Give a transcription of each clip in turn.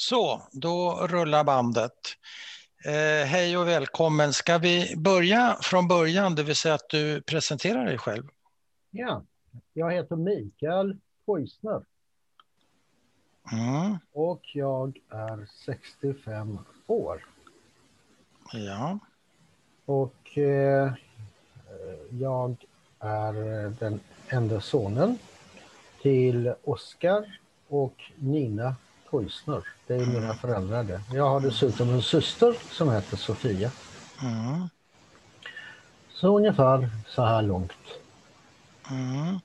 Så, då rullar bandet. Eh, hej och välkommen. Ska vi börja från början, det vill säga att du presenterar dig själv? Ja, jag heter Mikael Poisner. Mm. Och jag är 65 år. Ja. Och eh, jag är den enda sonen till Oskar och Nina Poisner. Det är mina föräldrar det. Jag har dessutom en syster som heter Sofia. Mm. Så ungefär så här långt. Mm.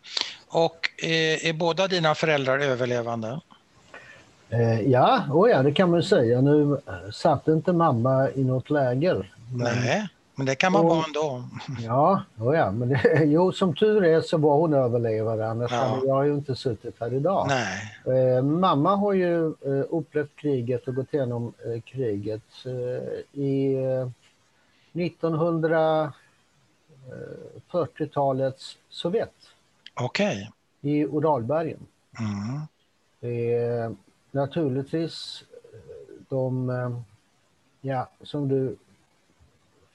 Och är, är båda dina föräldrar överlevande? Eh, ja, oh ja, det kan man säga. Nu satt inte mamma i något läger. Men... Nej, men det kan man och, vara ändå. Ja, oh ja, men det, jo, som tur är så var hon överlevare. Annars Ja. hade jag ju inte suttit här idag. Nej. Eh, mamma har ju eh, upplevt kriget och gått igenom eh, kriget eh, i eh, 1940-talets Sovjet Okej. i Uralbergen. Mm. Eh, naturligtvis eh, de, eh, ja, som du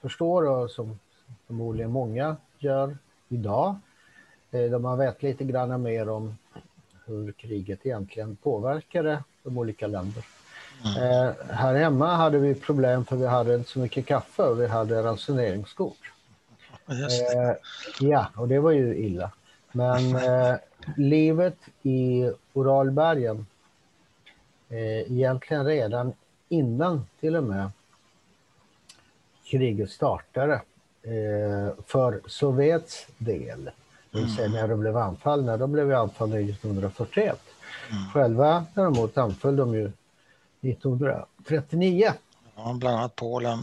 förstår och som förmodligen många gör idag, eh, de har vet lite grann mer om hur kriget egentligen påverkade de olika länderna. Eh, här hemma hade vi problem för vi hade inte så mycket kaffe och vi hade ransoneringskort. Eh, ja, och det var ju illa. Men eh, livet i Uralbergen, eh, egentligen redan innan till och med kriget startade, eh, för Sovjets del, det vill säga när de blev anfallna, de blev anfallna 1941. Själva däremot anföll de ju 1939. Ja, bland annat Polen.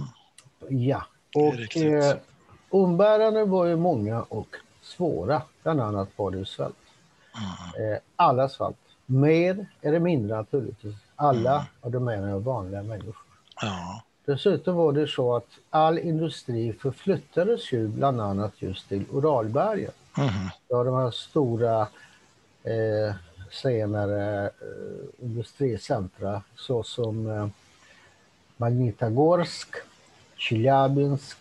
Ja, och eh, umbäranden var ju många och svåra. Bland annat var det svält. Eh, alla svalt. Mer eller mindre naturligtvis. Alla, och då menar jag vanliga människor. Ja. Dessutom var det så att all industri förflyttades ju bland annat just till Uralbergen. Mhm. Ja, de här stora eh, senare eh, industricentra såsom eh, Magnitogorsk, Tjeljabinsk.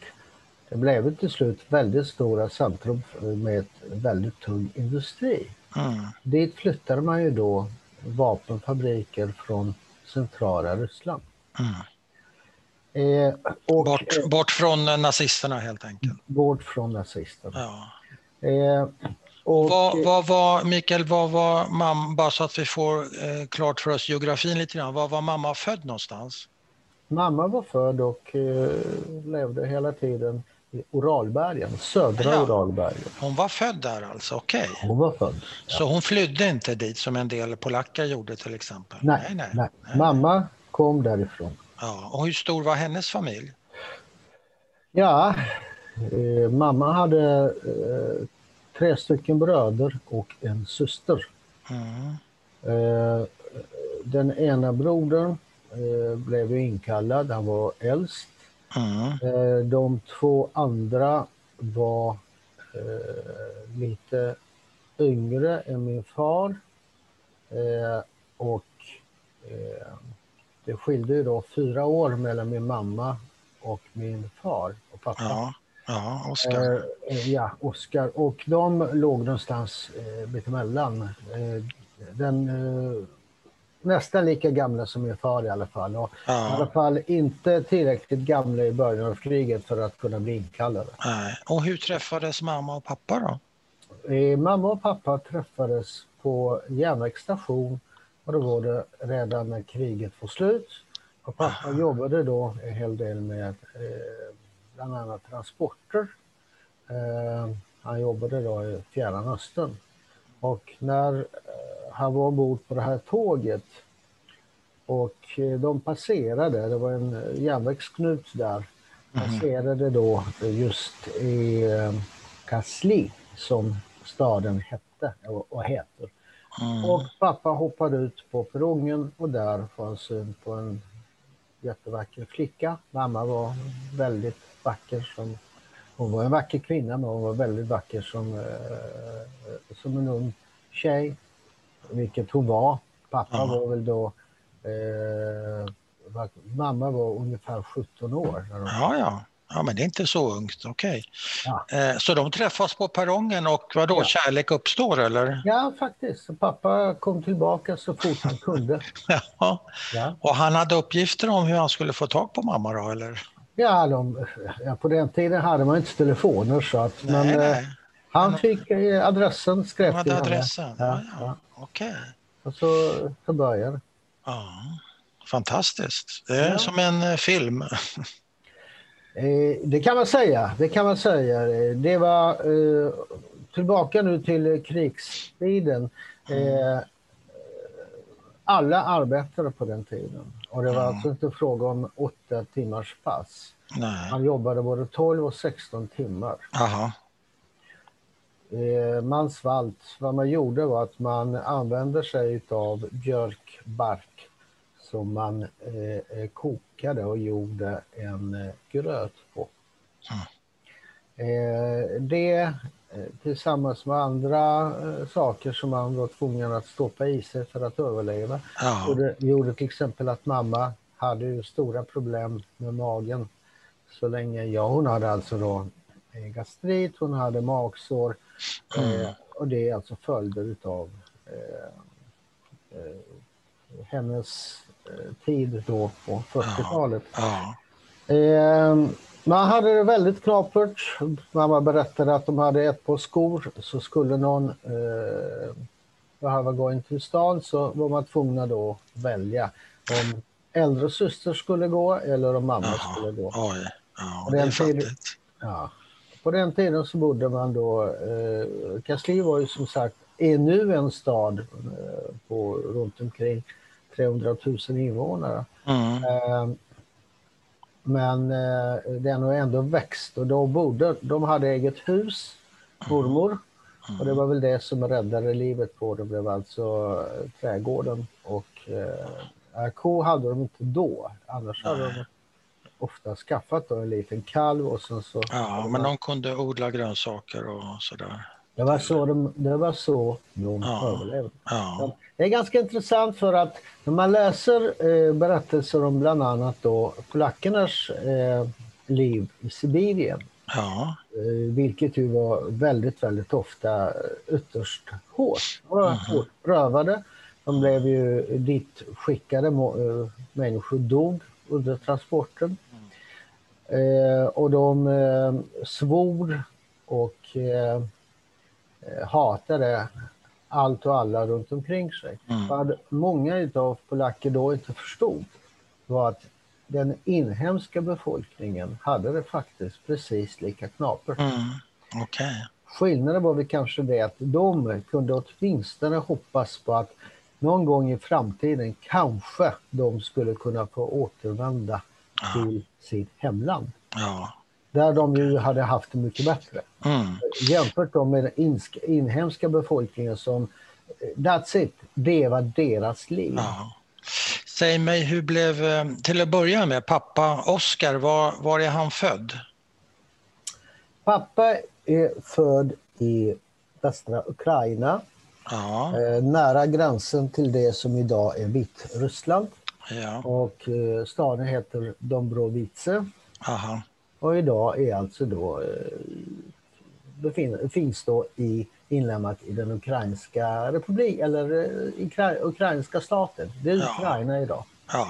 Det blev till slut väldigt stora centrum med ett väldigt tung industri. Mm. Dit flyttade man ju då vapenfabriker från centrala Ryssland. Mm. Eh, och Bort, eh, bort från eh, nazisterna helt enkelt. bort från nazisterna. Ja. Eh, och, Vad, vad var, Mikael, vad var mamma, bara så att vi får eh, klart för oss geografin lite grann, var var mamma född någonstans? Mamma var född och eh, levde hela tiden i Uralbergen, södra Ja. Uralbergen. Hon var född där alltså, okej. Hon var född. Så hon flydde inte dit som en del polacker gjorde till exempel? Nej, nej, Mamma kom därifrån. Ja. Och hur stor var hennes familj? Ja, eh, mamma hade eh, tre stycken bröder och en syster. Mm. Eh, den ena brodern eh, blev ju inkallad, han var äldst. Mm. Eh, de två andra var eh, lite yngre än min far. Och det skilde ju då fyra år mellan min mamma och min far och pappa. Ja, ja Oskar. Eh, eh, ja, Oskar. Och de låg någonstans eh, mittemellan. Eh, den, eh, nästan lika gamla som min far i alla fall. Och I alla Ja, fall inte tillräckligt gamla i början av kriget för att kunna bli inkallade. nej. Och hur träffades mamma och pappa då? Eh, mamma och pappa träffades på järnvägsstation och då var det redan när kriget var slut. Och pappa jobbade då en hel del med eh, bland annat transporter. Eh, han jobbade då i Fjärran Östern. Och när eh, han var ombord på det här tåget och eh, de passerade, det var en eh, järnvägsknut där, passerade då just i eh, Kasli som staden hette och heter. Mm. Och pappa hoppade ut på perrongen och där får han syn på en jättevacker flicka. Mamma var väldigt vacker som hon var en vacker kvinna men hon var väldigt vacker som, eh, som en ung tjej. Vilket hon var. Pappa Ja. var väl då Eh, mamma var ungefär 17 år. När de... Ja, ja. Ja, men det är inte så ungt, okej. Ja. Eh, så de träffas på perrongen och vad då, Ja. kärlek uppstår eller? Ja, faktiskt. Pappa kom tillbaka så fort han kunde. Ja. Ja, Och han hade uppgifter om hur han skulle få tag på mamma då eller? ja, de, på den tiden hade man inte telefoner så att, men nej, eh, nej. han fick eh, adressen skrev Han hade adressen? Ja, Ja. Okej. Och så, så började det. Ja. Fantastiskt. Det är som en film. Eh, det kan man säga. Det kan man säga. Eh, Det var eh, tillbaka nu till krigstiden. Eh, alla arbetade på den tiden och det var Mm. alltså inte fråga om åtta timmars pass. Nej. Man jobbade både 12 och 16 timmar. Jaha. Eh, man svalt. Vad man gjorde var att man använde sig av björkbark som man eh, eh, kokade och gjorde en eh, gröt på. Eh, det eh, tillsammans med andra saker som man var tvungen att stoppa i sig för att överleva Ja. gjorde, gjorde till exempel att mamma hade ju stora problem med magen så länge, ja hon hade alltså då gastrit, hon hade magsår eh, och det är alltså följder utav eh, eh, hennes tid då på 40-talet. Ja. Eh, man hade det väldigt knapert. Mamma berättade att de hade ett par skor så skulle någon eh, behöva gå in till stan så var man tvungna då att välja om äldre syster skulle gå eller om mamma Jaha. skulle gå. Oj. Ja, det är fattigt. Ja. På den tiden så bodde man då, eh, Kansli var ju som sagt, är nu en stad eh, på runt omkring 300 000 invånare. Mm. Eh, men eh, den har ändå växt och då bodde, de hade eget hus, mormor. Och det var väl det som räddade livet på det, blev alltså eh, trädgården. Och eh, ko hade de inte då, annars hade de ofta skaffat då en liten kalv och sen så... Ja, men de kunde odla grönsaker och sådär. Det, var så de, det var så de Ja. överlevde. Ja. Det är ganska intressant för att när man läser eh, berättelser om bland annat då polackernas eh, liv i Sibirien, Ja. eh, vilket ju var väldigt, väldigt ofta ytterst hårt. De var hårt prövade. De blev ju dit skickade, eh, människor dog under transporten. Eh, och de eh, svor och hatade allt och alla runt omkring sig. Mm. Vad många av polacker då inte förstod var att den inhemska befolkningen hade det faktiskt precis lika knapert. Mm. Okej. Skillnaden var väl kanske det att de kunde åtminstone hoppas på att någon gång i framtiden kanske de skulle kunna få återvända till sitt hemland. Ja. Där de ju hade haft det mycket bättre. Mm. Jämfört då med den inhemska befolkningen som, eh, that's it, det var deras liv. ja. Säg mig, hur blev, eh, till att börja med, pappa Oskar, var, var är han född? Pappa är född i västra Ukraina, Ja. eh, nära gränsen till det som idag är Vitryssland. Ja. Och staden heter Dombrovice Aha. Och idag är alltså då eh, befinner, finns då i inlämnat i den ukrainska republik eller eh, ukra, ukrainska staten. Det är Ja. Ukraina idag. Ja,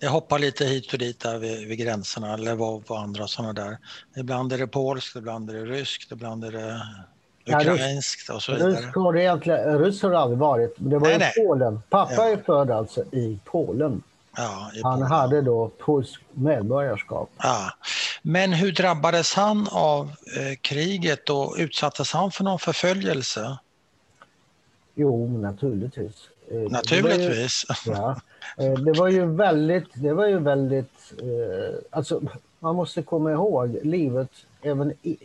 jag hoppar lite hit och dit där vid, vid gränserna, Lvov och andra sådana där. Ibland är det polskt, ibland är det ryskt, ibland är det Ja, rysk- ukrainskt och så vidare. Rysk har det egentligen, ryss har det aldrig varit, men det var Nej, i nej. Polen. Pappa Ja. är född alltså i Polen. Ja, i Han Polen. hade då polskt medborgarskap. Ja. Men hur drabbades han av eh, kriget och utsattes han för någon förföljelse? Jo, naturligtvis. Eh, det ju- Naturligtvis. Ja, eh, det var ju väldigt, det var ju väldigt, eh, alltså man måste komma ihåg livet även i,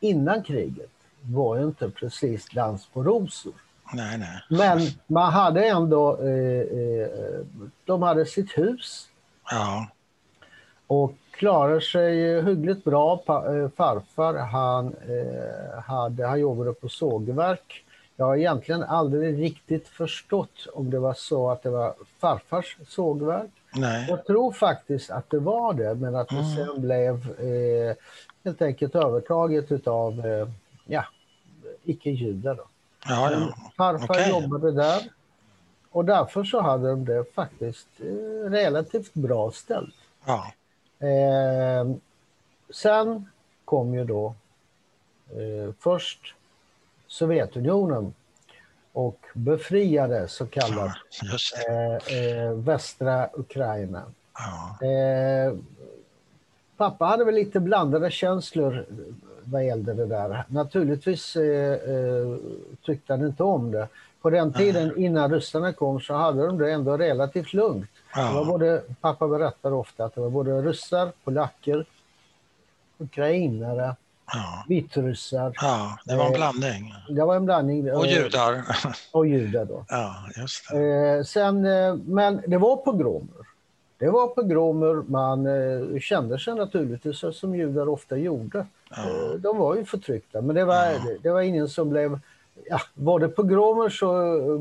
innan kriget var ju inte precis dans på rosor. Nej, nej. Men man hade ändå, eh, de hade sitt hus Ja, och klarade sig hyggligt bra. Eh, farfar han, eh, hade, han jobbade på sågverk jag har egentligen aldrig riktigt förstått om det var så att det var farfars sågverk. Nej. Jag tror faktiskt att det var det, men att det Mm. sen blev eh, helt enkelt övertaget utav eh, ja, icke-judar. Ja, ja. farfar Okej. jobbade där och därför så hade de det faktiskt eh, relativt bra ställt. ja. Eh, sen kom ju då eh, först Sovjetunionen och befriade så kallat eh, eh, västra Ukraina. Ja. Eh, pappa hade väl lite blandade känslor vad gällde det där. Naturligtvis eh, eh, tyckte han inte om det. På den tiden innan ryssarna kom så hade de det ändå relativt lugnt. Det var Ja. både, pappa berättar ofta att det var både ryssar, polacker, ukrainare, Ja. vitryssar. ja, det var en Eh, blandning. Det var en blandning. Och eh, judar. Och judar då. Ja, just det. Eh, sen, men det var pogromer. Det var pogromer. Man kände sig naturligtvis som judar ofta gjorde. Ja. De var ju förtryckta, men det var, Ja. det, det var ingen som blev... Ja, var det pogromer så eh,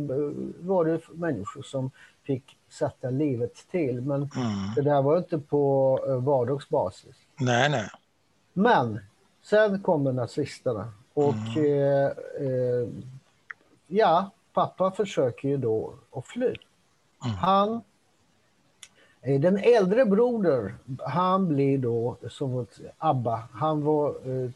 var det människor som fick sätta livet till. Men Mm. det där var inte på eh, vardagsbasis. Nej, nej. Men sen kommer nazisterna och eh, eh, ja, pappa försöker ju då att fly. Mm. Han, eh, den äldre broder, han blir då som ett ABBA. Han var eh,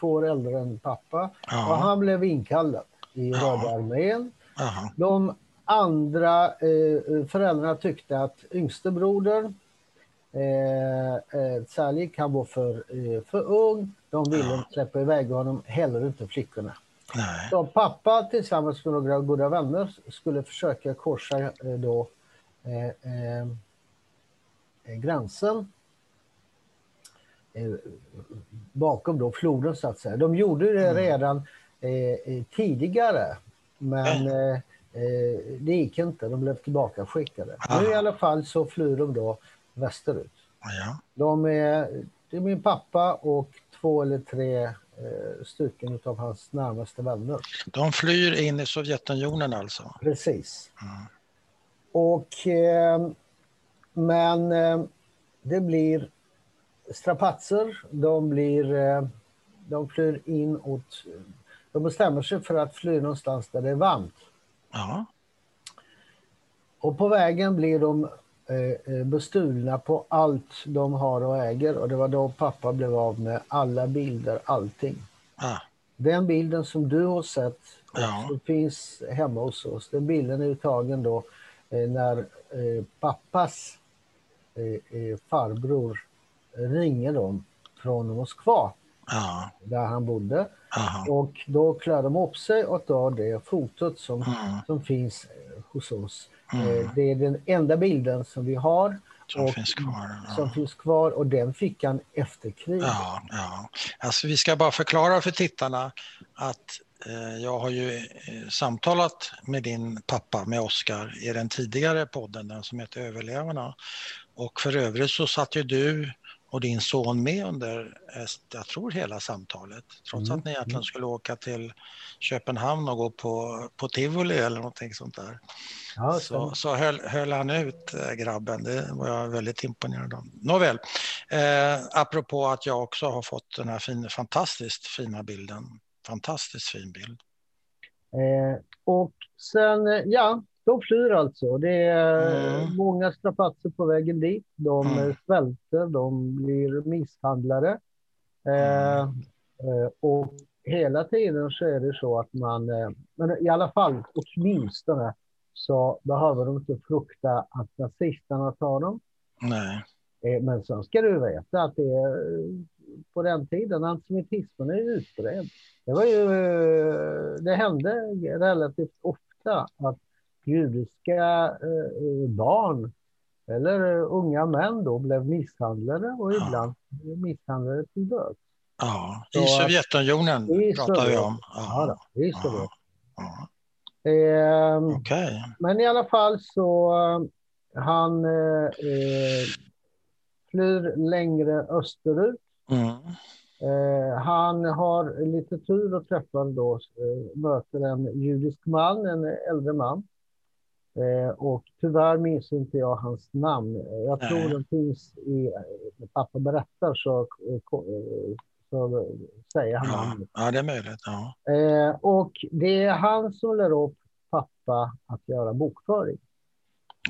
två år äldre än pappa och Ja. han blev inkallad i Ja. Röda armén. Jaha. De andra eh, föräldrarna tyckte att yngste brodern eh, eh, Salik, han var för, eh, för ung. De ville Ja. släppa iväg honom, heller inte flickorna. Nej. Så pappa tillsammans med några goda vänner skulle försöka korsa eh, då, eh, eh, eh, gränsen eh, bakom då floden så att säga. De gjorde det Mm. redan eh, eh, tidigare men eh, eh, det gick inte. De blev tillbaka skickade. Aha. Nu i alla fall så flyr de då västerut. Ja. De är, det är min pappa och två eller tre eh, stycken av hans närmaste vänner. De flyr in i Sovjetunionen alltså. Precis. Mm. Och, eh, men eh, det blir strapatser. De, blir, eh, de flyr inåt. De bestämmer sig för att fly någonstans där det är varmt. Ja. Och på vägen blir de eh, eh, bestulna på allt de har och äger. Och det var då pappa blev av med alla bilder, allting. Ah. Den bilden som du har sett Ja. som finns hemma hos oss, den bilden är tagen då när pappas farbror ringer dem från Moskva Ja. där han bodde Aha. och då klär de upp sig och tar det fotot som, Mm. som finns eh, hos oss. Mm. Eh, det är den enda bilden som vi har Som och- finns kvar. Ja. som finns kvar och den fick han efter kriget. Ja, ja. Alltså, vi ska bara förklara för tittarna att eh, jag har ju eh, samtalat med din pappa, med Oskar, i den tidigare podden, den som heter Överlevarna. Och för övrigt så satt ju du och din son med under, eh, jag tror hela samtalet, trots Mm, att ni egentligen skulle åka till Köpenhamn och gå på, på tivoli eller någonting sånt där. Ja, Så, sen- så höll, höll han ut, eh, grabben. Det var jag väldigt imponerad av. Nåväl, eh, apropå att jag också har fått den här fin, fantastiskt fina bilden. Fantastiskt fin bild. Eh, och sen, eh, ja, de flyr alltså. Det är Mm. många strapatser på vägen dit. De Mm. eh, svälter, de blir misshandlade. Eh, Mm. eh, och hela tiden så är det så att man, eh, men i alla fall åtminstone så behöver de inte frukta att nazisterna tar dem. Nej, Eh, Men sen ska du veta att det eh, på den tiden antisemitismen är utbredd. Det, var ju, eh, det hände relativt ofta att judiska eh, barn eller eh, unga män då blev misshandlade och Ja. ibland misshandlade till döds. ja. Så I att- Sovjetunionen I pratar vi Sovjet. om. Ja, då, det är så ja, ja. Ehm, Okej. Men i alla fall så eh, han eh, eh, flyr längre österut Mm. Eh, han har lite tur och träffar då, eh, möter en judisk man, en äldre man. Eh, och tyvärr minns inte jag hans namn. Jag tror Nej. den finns i, när pappa berättar så, så säger han Ja, namnet. ja, det är möjligt. Ja. Eh, och det är han som lär upp pappa att göra bokföring.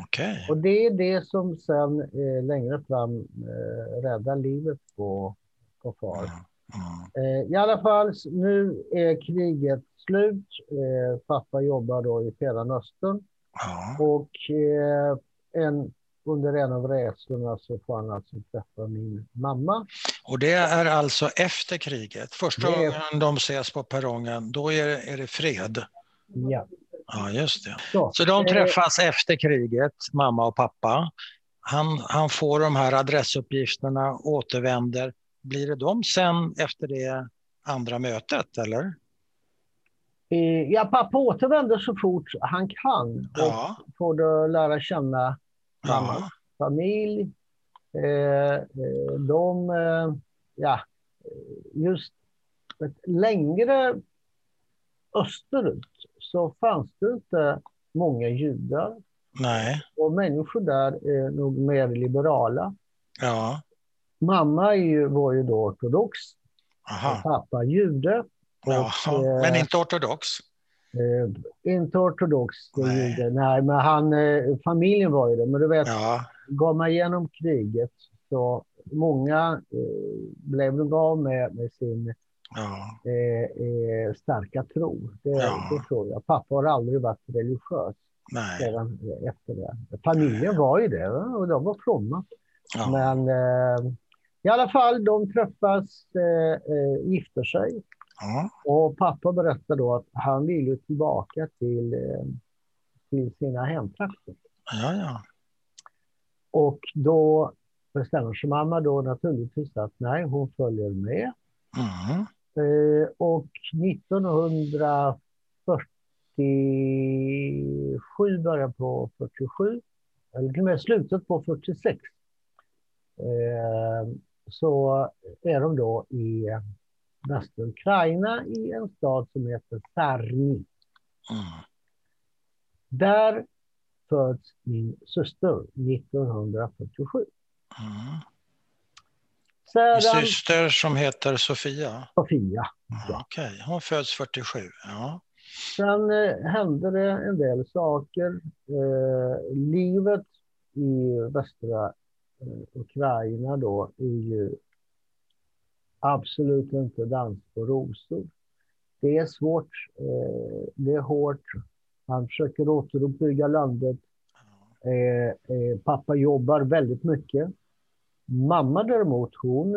Okej. Och det är det som sen eh, längre fram eh, räddar livet på, på far. Mm. Mm. Eh, I alla fall, nu är kriget slut. Pappa jobbar då i Fjärran Östern Ja. och eh, en, under en av resorna så får han alltså träffa min mamma. Och det är alltså efter kriget. Första Det gången de ses på perrongen, då är det, är det fred. Ja. Ja, just det. Så, Så de eh, träffas efter kriget, mamma och pappa. Han, han får de här adressuppgifterna, återvänder. Blir det de sen efter det andra mötet, eller? Eh, ja, pappa återvänder så fort han kan och Ja. får då lära känna mamma. ja. familj. Eh, eh, de, ja, just längre österut så fanns det inte många judar Nej. och människor där är nog mer liberala. Ja. Mamma ju, var ju då ortodox, och pappa jude. Ja. Och, eh, Men inte ortodox. Eh, inte ortodox Nej. jude, nej, men han, eh, familjen var ju det. Men du vet, Ja. går man igenom kriget så många eh, blev nog av med, med sin Ja. eh, eh, starka tro. Det, Ja. det tror jag. Pappa har aldrig varit religiös Nej. sedan efter det. Familjen var ju det och de var fromma. Men i alla fall, de träffas, gifter sig Ja. och pappa berättar då att han vill ju tillbaka till, eh, till sina hemtrakter. Ja, ja. Och då bestämmer sig mamma då naturligtvis att nej, hon följer med. Mm. Eh, och 1947, början på 47, eller till och med slutet på 46, eh, så är de då i västra Ukraina i en stad som heter Sarni. Mm. Där föds min syster 1947. Mm. Sedan Min syster som heter Sofia. Sofia. Ja. Okej, hon föds 47. Ja. Sen eh, hände det en del saker. Eh, livet i västra eh, Ukraina då är ju absolut inte dans på rosor. Det är svårt, eh, det är hårt. Han försöker återuppbygga landet. Eh, eh, pappa jobbar väldigt mycket. Mamma däremot, hon,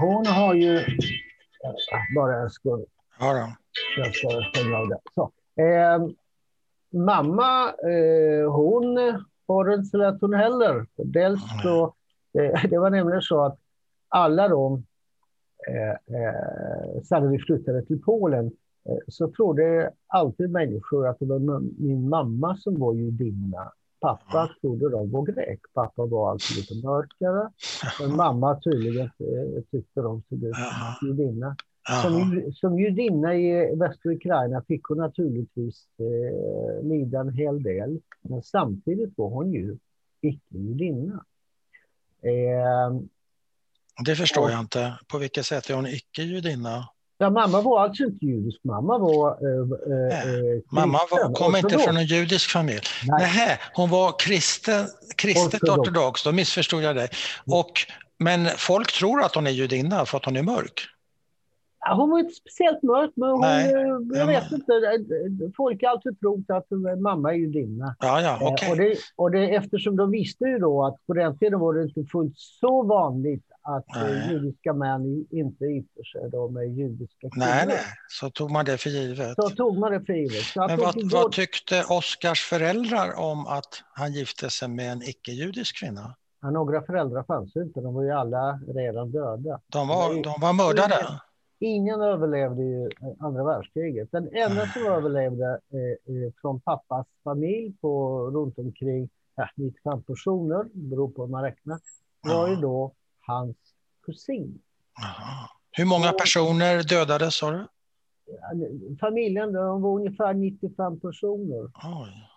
hon har ju... Bara en sekund. Ja, då. Jag ska stänga av det. Så. Mamma, hon har det inte så lätt hon heller. Dels så, det var nämligen så att alla de, eh, eh, när vi flyttade till Polen, eh, så trodde alltid människor att det var min mamma som var judinna. Pappa trodde de var grek. Pappa var alltså lite mörkare. Men mamma tydligen eh, tyckte de såg ut som judinna. Som, som judinna i västra Ukraina fick hon naturligtvis eh, lida en hel del. Men samtidigt var hon ju icke-judinna. Eh, Det förstår Och- jag inte. På vilket sätt är hon icke-judinna? ja, mamma var alltså inte judisk. Mamma var eh, eh, Nej, eh, Mamma var, kom inte från en judisk familj. Nej. Nähä, hon var kristen, kristet Ortodox. ortodox. Då missförstod jag dig. Och, men folk tror att hon är judinna för att hon är mörk. Ja, Hon var inte speciellt mörk, men hon, Nej. eh, jag Ja, vet inte. eh, Folk har alltid trott att mamma är judinna. Ja, ja, okej. Och, det, och det, eftersom de visste ju då att på den tiden var det inte fullt så vanligt att eh, Nej. judiska män inte gifter sig då med judiska kvinnor. Nej, nej, så tog man det för givet. Så tog man det för givet. Så Men vad, vad tyckte Oscars föräldrar om att han gifte sig med en icke-judisk kvinna? ja, några föräldrar fanns ju inte, de var ju alla redan döda. De var, de var mördade. Ingen överlevde ju eh, andra världskriget. Den enda som överlevde eh, eh, från pappas familj på runt omkring ja, 95 personer, beror på hur man räknar, var ju då hans kusin. Aha. Hur många personer dödades sa du? Familjen de var ungefär 95 personer. Oj.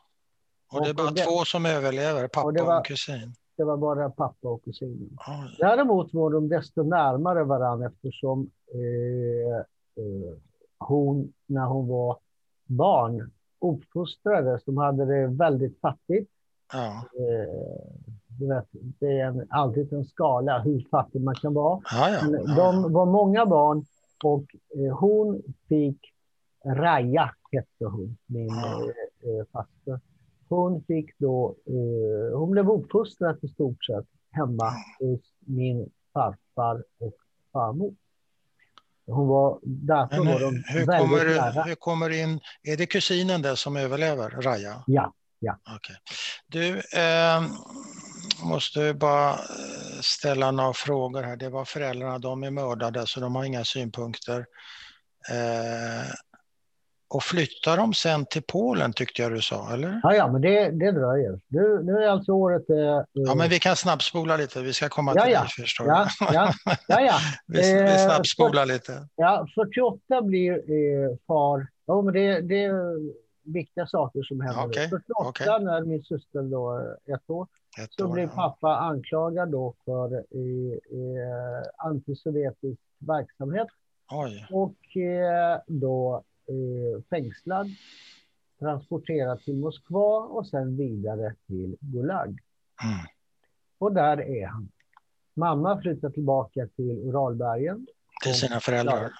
Och det är bara det, två som överlever, pappa och, var, och kusin? Det var bara pappa och kusinen. Oj. Däremot var de desto närmare varandra eftersom eh, eh, hon, när hon var barn, uppfostrades. De hade det väldigt fattigt. Ja. Eh, du vet, det är en, alltid en skala hur fattig man kan vara. Ja, ja. De var många barn och eh, hon fick Raja, hette hon, min ja. eh, faster. Hon fick då, eh, hon blev uppfostrad i stort sett hemma hos min farfar och farmor. Hon var, därför Men, var de hur väldigt kommer, nära. Hur kommer in, är det kusinen där som överlever, Raja? Ja. ja. Okay. Du, eh, måste bara eh, ställa några frågor här. Det var föräldrarna, de är mördade så de har inga synpunkter. Eh, och flyttar de sen till Polen tyckte jag du sa, eller? Ja, ja men det, det dröjer. Nu, nu är alltså året... Eh, ja, men vi kan snabbspola lite. Vi ska komma ja, till ja. det, förstår ja, ja, ja, ja. vi, vi eh, snabbspolar lite. Ja, 48 blir eh, far... Ja, men det, det är viktiga saker som händer. Okay. 48 okay. när min syster då ett år, ett så år, blir pappa anklagad då för eh, eh, antisovjetisk verksamhet. Oj. Och eh, då eh, fängslad, transporterad till Moskva och sen vidare till Gulag. Mm. Och där är han. Mamma flyttar tillbaka till Uralbergen. Till sina föräldrar?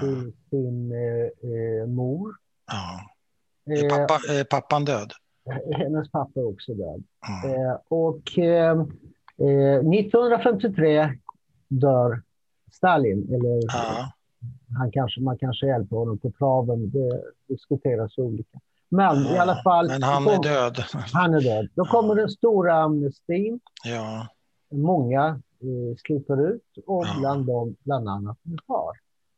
Till sin eh, eh, mor. Ja. Är pappa, är pappan död? Hennes pappa är också död. Mm. och 1953 dör Stalin, eller ja han kanske, man kanske hjälper honom på traven. Det diskuteras olika. Men ja, i alla fall. Men han kom, är död. Han är död. Då kommer den stora amnestin. Ja. Många eh, slipper ut och ja. bland dem bland annat min far.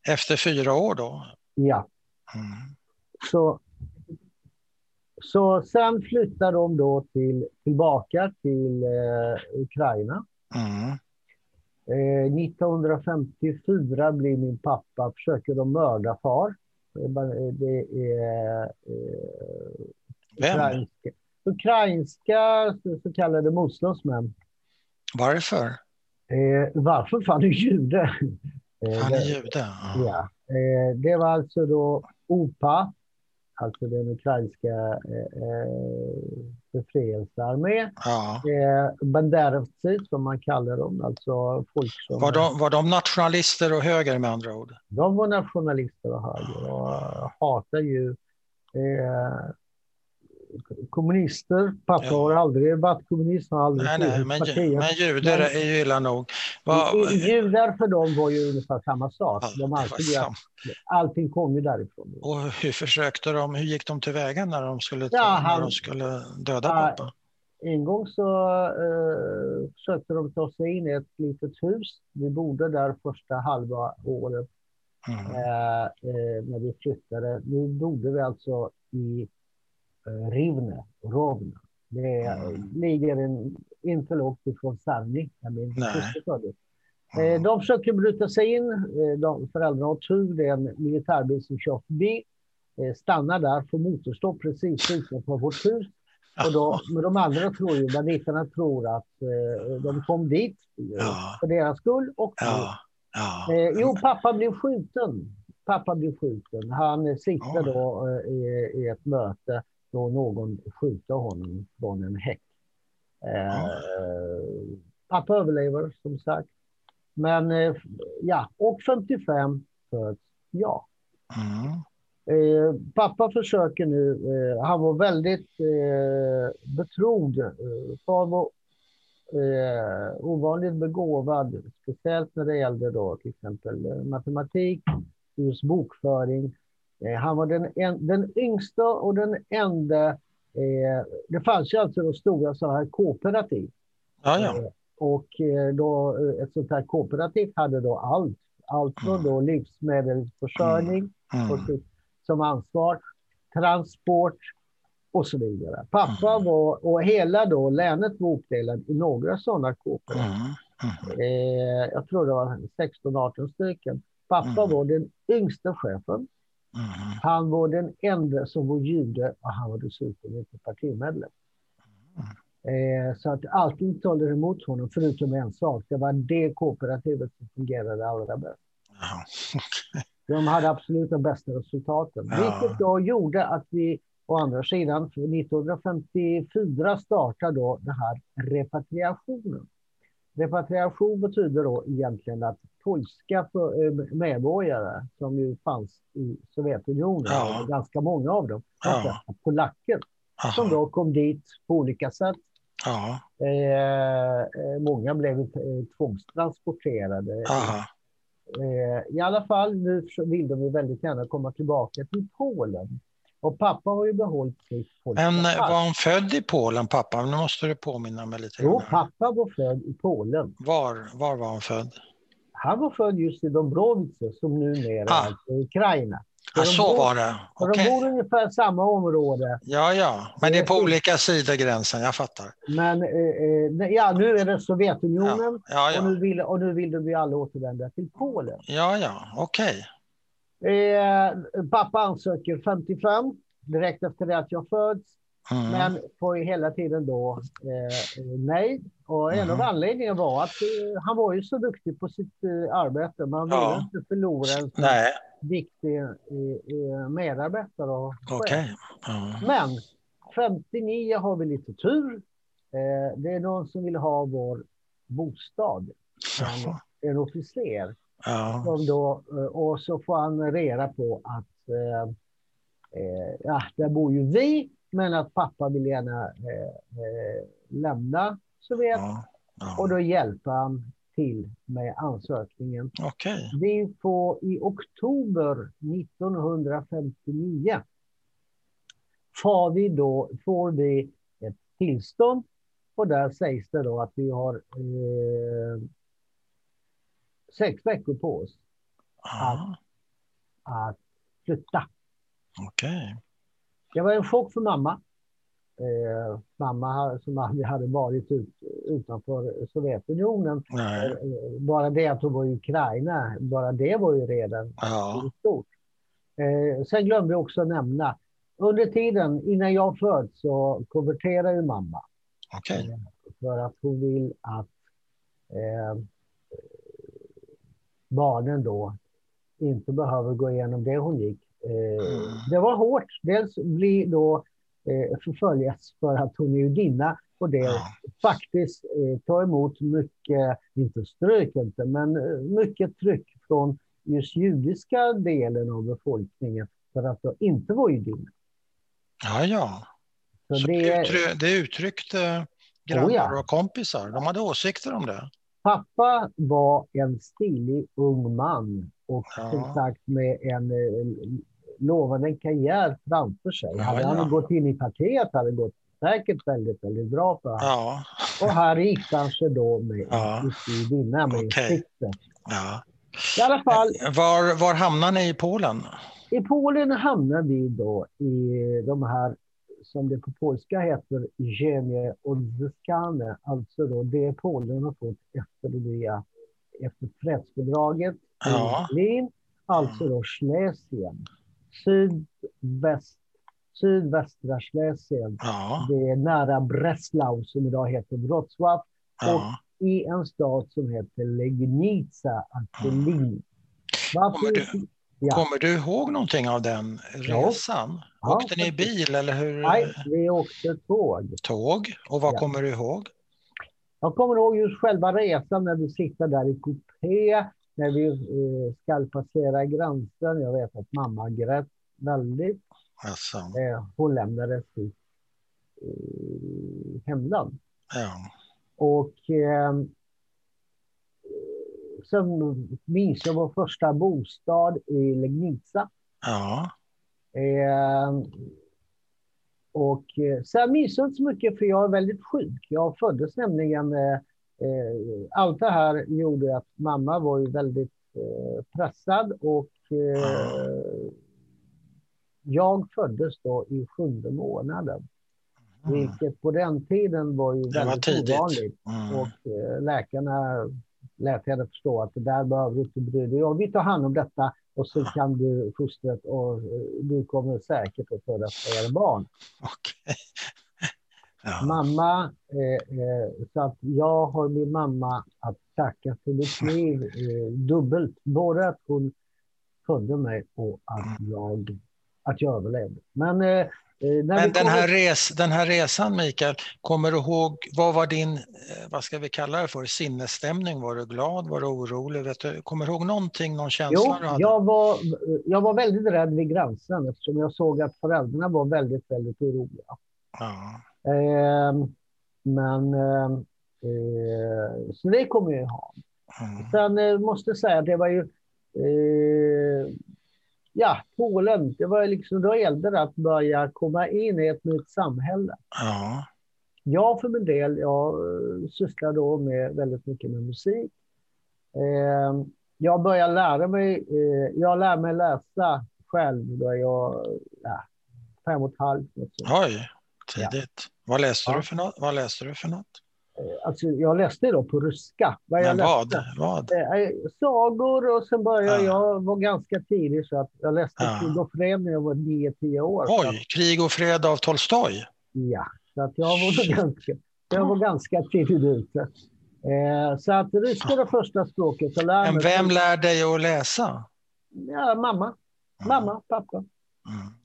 Efter fyra år då? Ja. Mm. Så, så sen flyttar de då till, tillbaka till eh, Ukraina. Mm. 1954 eh, blir min pappa, försöker de mörda far. Det är eh, Vem? Ukrainska, ukrainska så kallade motståndsmän. Varför? Eh, varför? För han är jude. Han är jude? Ja. ja. Eh, det var alltså då OPA, alltså den ukrainska eh, eh befrielsearmé. Ja. Eh, Banderovci som man kallar dem, alltså folk som... Var de, var de nationalister och höger med andra ord? De var nationalister och höger och hatar ju eh, kommunister. Pappa ja. har aldrig varit kommunist. Har aldrig nej, nej, men, men judar men, är ju illa nog. Var, judar för dem var ju ungefär samma sak. de ansåg att allting kom ju därifrån. Och hur försökte de, hur gick de tillväga när de skulle, ja, han, när de skulle döda ja, pappa? En gång så uh, försökte de ta sig in i ett litet hus. Vi bodde där första halva året mm. uh, uh, när vi flyttade. Nu bodde vi alltså i Eh, Rivne, Rovna. Det mm. ligger en, inte långt ifrån Sarni, där min syster föddes. Mm. De försöker bryta sig in. Eh, de, föräldrarna har tur. Det är en militärbil som kör förbi. Stannar där, får motorstopp precis utanför vårt hus. Och då, men de andra tror ju, banditerna tror att eh, de kom dit ja. för deras skull. Och, ja. Ja. Eh, jo, pappa blev skjuten. Pappa blev skjuten. Han sitter då eh, i, i ett möte då någon skjuter honom från en häck. Eh, pappa överlever som sagt. Men eh, ja, och 55 föds jag. Mm. Eh, pappa försöker nu, eh, han var väldigt eh, betrodd. Eh, far var eh, ovanligt begåvad, speciellt när det gällde då till exempel eh, matematik, just bokföring. Eh, han var den, en, den yngsta och den enda. Eh, det fanns ju alltså då stora så här kooperativ. Ja, ja. Eh, och då, ett sånt här kooperativ hade då allt. Allt från mm. då livsmedelsförsörjning mm. Mm. som ansvar, transport och så vidare. Pappa mm. var, och hela då länet var uppdelat i några sådana kooperativ. Mhm. Eh, jag tror det var 16-18 stycken. Pappa Mm. var den yngste chefen. Mhm. Han var den enda som var jude och han var dessutom inte partimedlem. Eh, så att allting talade emot honom förutom en sak. Det var det kooperativet som fungerade allra bäst. Jaha. De hade absolut de bästa resultaten. Ja. Vilket då gjorde att vi å andra sidan, för 1954 startade då den här repatriationen. Repatriation betyder då egentligen att polska eh, medborgare som ju fanns i Sovjetunionen, Ja. ganska många av dem, de Ja. flesta polacker, som Jaha. då kom dit på olika sätt. Eh, eh, många blev eh, tvångstransporterade. Aha. Eh, I alla fall, nu vill de ju väldigt gärna komma tillbaka till Polen. Och pappa har ju behållit sitt polska Men var han född i Polen, pappa? Nu måste du påminna mig lite. Jo, pappa var född i Polen. Var, var var han född? Han var född just i Dobrovice som numera Ah. är i Ukraina. Ja, de så bor- var det. Okej. de bor ungefär samma område. Ja, ja. Men det är på olika sidor gränsen, jag fattar. Men eh, eh, ja, nu är det Sovjetunionen Ja, och, ja. nu vill, och nu vill de ju alla återvända till Polen. Ja, ja. Okej. Eh, pappa ansöker 55 direkt efter det att jag föds. Mm. Men får ju hela tiden då eh, nej. Och en av Mhm. anledningarna var att eh, han var ju så duktig på sitt eh, arbete. Man ville Ja. inte förlora en så Nej, viktig eh, eh, medarbetare och okej. Ja. Men 59 har vi lite tur. Eh, det är någon som vill ha vår bostad. En, en officer. Ja. Som då, eh, och så får han reda på att eh, eh, ja, där bor ju vi, men att pappa vill gärna eh, eh, lämna Sovjet. Ja. Ja. Och då hjälper han till med ansökningen. Okej. Vi får i oktober 1959 får vi då får vi ett tillstånd och där sägs det då att vi har eh, sex veckor på oss Ja. att flytta. Okej. Det var en chock för mamma. Eh, mamma som aldrig hade varit ut, utanför Sovjetunionen. Nej. Eh, bara det att hon var i Ukraina, bara det var ju redan Ja. stort. Eh, sen glömde jag också nämna, under tiden innan jag föds så konverterar ju mamma. Okej. För att hon vill att eh, barnen då inte behöver gå igenom det hon gick. Eh, Mm. Det var hårt. Dels bli då eh, förföljas för att hon är judinna och det faktiskt eh, ta emot mycket, inte stryk inte, men mycket tryck från just judiska delen av befolkningen för att då inte vara judinna. Ja, ja. Så Så det, det, uttry- det uttryckte grannar Oh, ja. och kompisar. De hade åsikter om det. Pappa var en stilig ung man och Ja. som sagt med en eh, lovande karriär framför sig. Ja, hade ja. han gått in i partiet hade det gått säkert väldigt, väldigt bra för honom. Ja. Och här gifte han sig då med Ja. en judinna med sikte. ja. I alla fall, Var, var hamnar ni i Polen? i Polen hamnar vi då i de här som det på polska heter Ziemie Odzyskane, alltså då det Polen har fått efter det efter fredsfördraget Ja. i Berlin, alltså då Schlesien, sydväst, sydvästra Schlesien. Ja. Det är nära Breslau som idag heter Wrocław ja. i en stad som heter Legnica, alltså. Lin. Varför? Ja. Kommer du ihåg någonting av den resan? Ja, Åkte ni i faktiskt. bil eller hur? Nej, vi åkte tåg. Tåg? Och vad Ja. kommer du ihåg? Jag kommer ihåg just själva resan när vi sitter där i kupé, när vi eh, ska passera gränsen. Jag vet att mamma grät väldigt. Alltså, Eh, hon lämnade sitt eh, hemland. ja. Och eh, sen minns jag vår första bostad i Legnica. Ja. Eh, och sen minns jag inte så mycket för jag är väldigt sjuk. Jag föddes nämligen... Eh, eh, allt det här gjorde att mamma var ju väldigt eh, pressad och eh, jag föddes då i sjunde månaden. Mm. Vilket på den tiden var ju Det var väldigt tidigt. ovanligt. Mm. Och eh, läkarna lät henne förstå att det där behöver du inte bry dig om. Vi tar hand om detta och så kan du fostret och eh, du kommer säkert att föda fler barn. Okej. Ja. Mamma, eh, eh, så att jag har min mamma att tacka för mitt liv eh, dubbelt. Både att hon födde mig och att jag, att jag överlevde. Men, eh, Men den här, res, den här resan, Mikael, kommer du ihåg, vad var din, eh, vad ska vi kalla det för, sinnesstämning? Var du glad, var du orolig? Vet du, kommer du ihåg någonting, någon känsla Jo, du hade? jag var, jag var väldigt rädd vid gränsen eftersom jag såg att föräldrarna var väldigt, väldigt oroliga. Ja. Eh, men eh, eh, så det kommer jag ha. Mm. Sen eh, måste jag säga att det var ju eh, ja, Polen. Det var liksom då gällde det att börja komma in i ett nytt samhälle. Ja. Jag för min del, jag eh, sysslar då med väldigt mycket med musik. Eh, jag börjar lära mig, eh, jag lär mig läsa själv då jag ja, fem och ett halvt. Oj, tidigt. Vad, läste Ja. du för något? vad läste du för något? Eh, Alltså, jag läste då på ryska. Vad jag Men vad? läste. vad? Eh, sagor och sen började Ja. jag var ganska tidig så att jag läste Ja. Krig och fred när jag var 9-10 år. Så att, Oj, Krig och fred av Tolstoj? ja, så att jag var ganska, jag var ganska tidigt ute. Eh, så att ryska är det första språket. Jag lär Men vem lär dig att läsa? Ja, mamma. Mamma, pappa. Mm.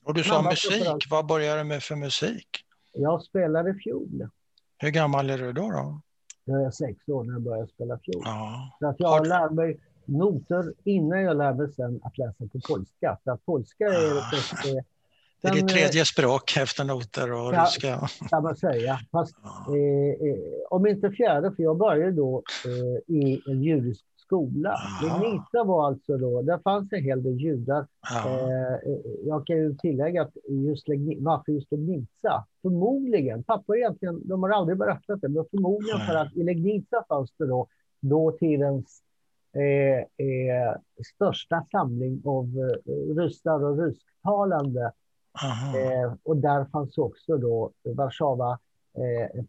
Och du sa Mamma musik, vad började du med för musik? Jag spelade fiol. Hur gammal är du då? då? Jag är sex år när jag började spela fiol. Ja. Så att Har jag du- lär mig noter innan jag lär mig sen att läsa på polska. För att polska är Ah. det Det är ditt eh, tredje språk efter noter och Ja. ryska. kan man säga. Fast Ja. eh, eh, om inte fjärde, för jag började då eh, i en judisk skola. Aha. Legnitsa var alltså då, där fanns en hel del judar. Ja. Eh, eh, jag kan ju tillägga att just Legni- varför just Legnitsa? Förmodligen, pappa egentligen, de har aldrig berättat det, men förmodligen för att i Legnitsa fanns det då dåtidens eh, eh, största samling av eh, ryssar och rysktalande. Eh, och där fanns också då Warszawa eh,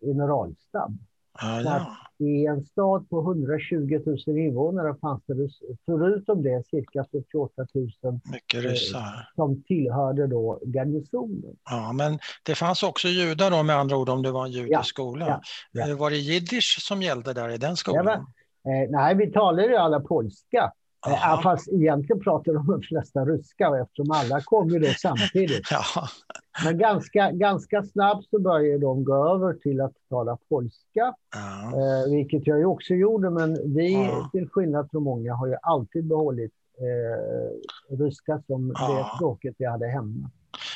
generalstab. Ja, ja. I en stad på 120 000 invånare fanns det förutom det cirka 48 000 Mycket ryssar. som tillhörde då garnisonen. Ja, men det fanns också judar då med andra ord om det var en judisk Ja, skola. ja, ja. Eh, Var det jiddisch som gällde där i den Ja, skolan? men, eh, nej, vi talade ju alla polska. Eh, Jaha. fast egentligen pratade de de flesta ryska eftersom alla kom ju då samtidigt. Ja, Men ganska, ganska snabbt så började de gå över till att tala polska. ja. Eh, vilket jag ju också gjorde, men vi Ja. till skillnad från många har ju alltid behållit eh, ryska som Ja. det språket jag hade hemma.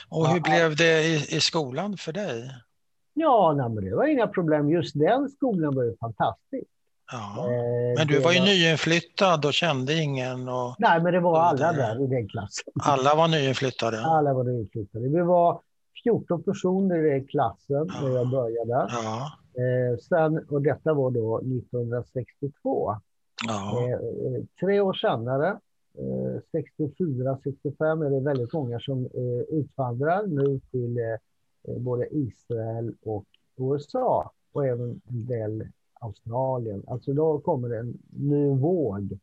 Och hur blev det i, i skolan för dig? Ja, nej, men det var inga problem. Just den skolan var ju fantastisk. Ja. Eh, Men du var ju nyinflyttad och kände ingen och Nej, men det var alla där i den klassen. alla var nyinflyttade. Alla var nyinflyttade. Vi var 14 personer i klassen när jag började. Ja, Eh, sen, och detta var då 1962. ja, Eh, eh, tre år senare, eh, 64, 65, är det väldigt många som eh, utvandrar nu till eh, både Israel och USA och även en del Australien. Alltså då kommer det en ny våg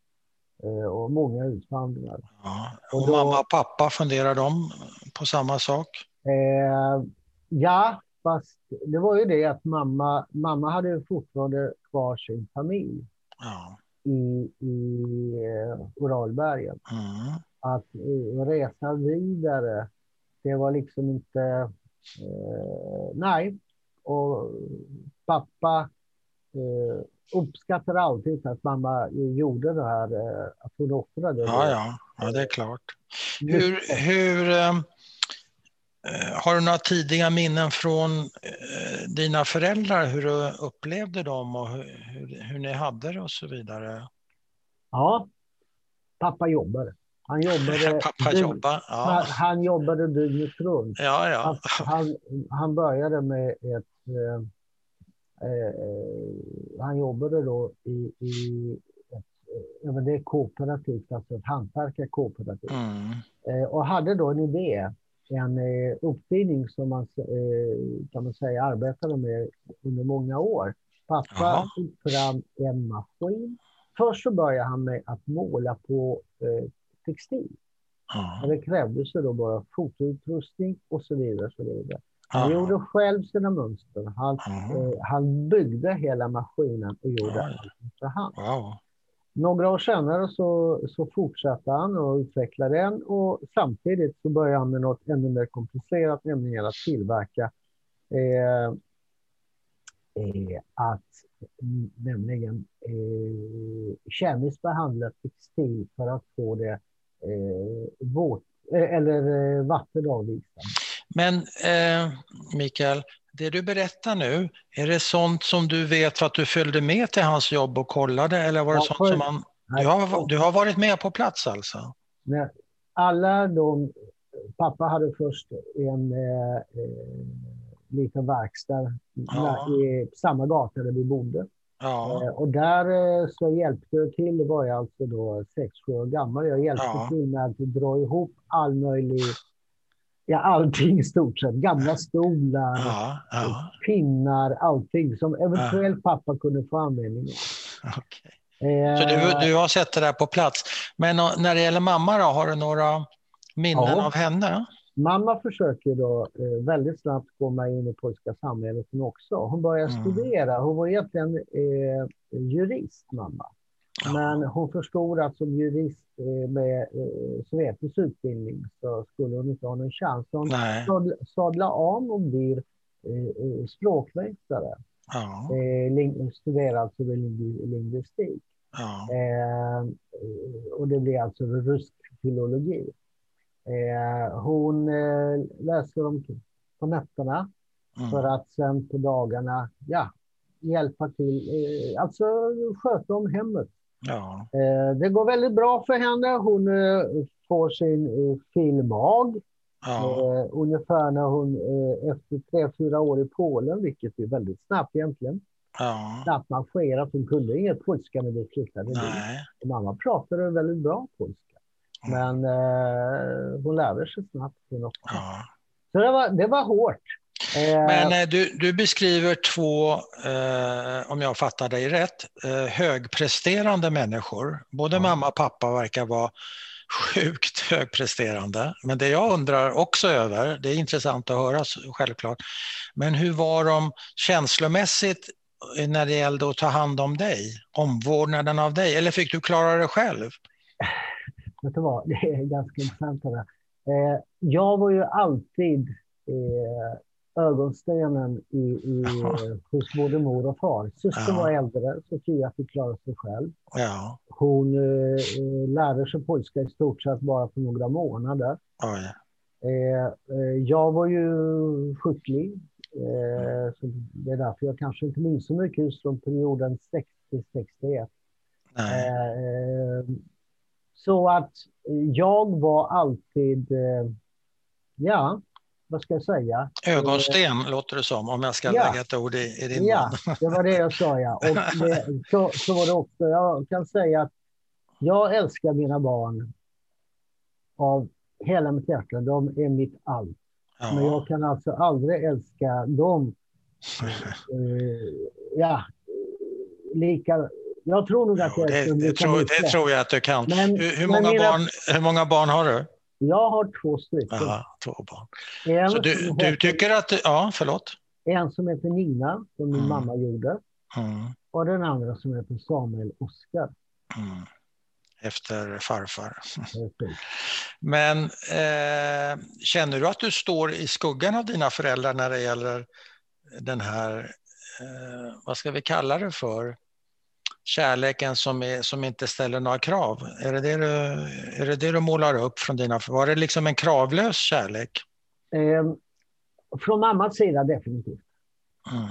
och många utvandrar. ja. Och Och då- mamma och pappa, funderar de på samma sak? Eh, ja, fast det var ju det att mamma, mamma hade fortfarande kvar sin familj Ja. i, i eh, Uralbergen. Mm. att eh, resa vidare, det var liksom inte... Eh, nej. Och pappa eh, uppskattar alltid att mamma gjorde det här, eh, att hon offrade. Ja, ja, ja, det är klart. Mycket. Hur, hur har du några tidiga minnen från eh, dina föräldrar, hur du upplevde dem och hur, hur, ni hade det och så vidare? Ja, pappa jobbade. Han jobbade, Pappa dygn- jobba? han, Ja, han jobbade dygnet runt. ja, ja. Han, han, han började med ett... Eh, eh, han jobbade då i, i ett, eh, det är kooperativt, alltså ett hantverkarkooperativ. Mm. Eh, och hade då en idé en eh, uppfinning som man eh, kan man säga arbetade med under många år. Pappa Jaha. tog fram en maskin. Först så började han med att måla på eh, textil. Ja. Det krävdes då bara fotoutrustning och så vidare. Så vidare. Han gjorde själv sina mönster. Han, eh, han byggde hela maskinen och gjorde allt för hand. Wow. Några år senare så, så fortsatte han och utvecklade den och samtidigt så började han med något ännu mer komplicerat, nämligen att tillverka eh, eh, att nämligen eh, kemiskt behandla textil för att få det eh, våt, eh, eller eh, vattenavvisande. Men eh, Mikael, det du berättar nu, är det sånt som du vet för att du följde med till hans jobb och kollade eller var det sånt som man... Du har, du har varit med på plats alltså? Alla de, pappa hade först en eh, eh, liten verkstad Ja. i samma gata där vi bodde. Ja, Eh, och där eh, så hjälpte jag till, det var jag alltså då sex, sju år gammal. Jag hjälpte Ja. till med att dra ihop all möjlig, ja allting i stort sett. Gamla stolar, ja, ja. pinnar, allting som eventuellt pappa kunde få användning av. okej. Eh, Så du, du har sett det där på plats. Men och, när det gäller mamma då, har du några minnen Ja. av henne? Mamma försöker då eh, väldigt snabbt komma in i polska samhället också. Hon började Mm. studera. Hon var egentligen eh, jurist, mamma. Ja. Men hon förstod att som jurist eh, med eh, sovjetisk utbildning så skulle hon inte ha någon chans. Hon Nej. sadla, sadla om och blir eh, eh, språkvetare. Ja, Eh, studerar alltså ling, lingvistik. ja, Eh, och det blir alltså rysk filologi. Eh, hon eh, läser om på nätterna för mm. att sen på dagarna ja, hjälpa till, alltså sköta om hemmet. Ja, Eh, det går väldigt bra för henne. Hon eh, får sin eh, filmag ja, ungefär när hon efter tre, fyra år i Polen, vilket är väldigt snabbt egentligen, ja. snabbt marscherat. Hon kunde inget polska när vi flyttade dit. Mamma pratade väldigt bra polska. Mm. Men eh, hon lärde sig snabbt. Ja. Så det var, det var hårt. Eh, Men eh, du, du beskriver två, eh, om jag fattar dig rätt, eh, högpresterande människor. Både Ja. mamma och pappa verkar vara sjukt högpresterande. Men det jag undrar också över, det är intressant att höra självklart, men hur var de känslomässigt eh, när det gällde att ta hand om dig? Omvårdnaden av dig? Eller fick du klara det själv? vet du vad, det är ganska intressant. Eh, jag var ju alltid eh, ögonstenen i, i, eh, hos både mor och far. Syster Ja. var äldre, Sofia fick klara sig själv. Ja, Hon eh, lärde sig polska i stort sett bara för några månader. Eh, eh, jag var ju sjuklig. Eh, så det är därför jag kanske inte minns så mycket just från perioden 60-61. Nej. Eh, så att jag var alltid, ja, vad ska jag säga? Ögonsten låter det som, om jag ska Ja. lägga ett ord i, i din Ja, mun. det var det jag sa ja. Och det, så, så var det också. Jag kan säga att jag älskar mina barn av hela mitt hjärta. De är mitt allt. Men Ja. jag kan alltså aldrig älska dem eh, ja, lika... Jag tror nog att Jo, det, det, tror, det tror jag att du kan. Men- hur, hur, men många mina- barn, hur många barn har du? Jag har två stycken. Ja, två barn. En, Så du, du heter, tycker att... Ja, förlåt. en som heter Nina, som min Mm. mamma gjorde. Mm, Och den andra som heter Samuel Oskar. mm. Efter farfar. Men eh, känner du att du står i skuggan av dina föräldrar när det gäller den här, eh, vad ska vi kalla det för, kärleken som, är, som inte ställer några krav? Är det det, du, är det det du målar upp från dina, var det liksom en kravlös kärlek? Eh, från mammas sida definitivt. Mm.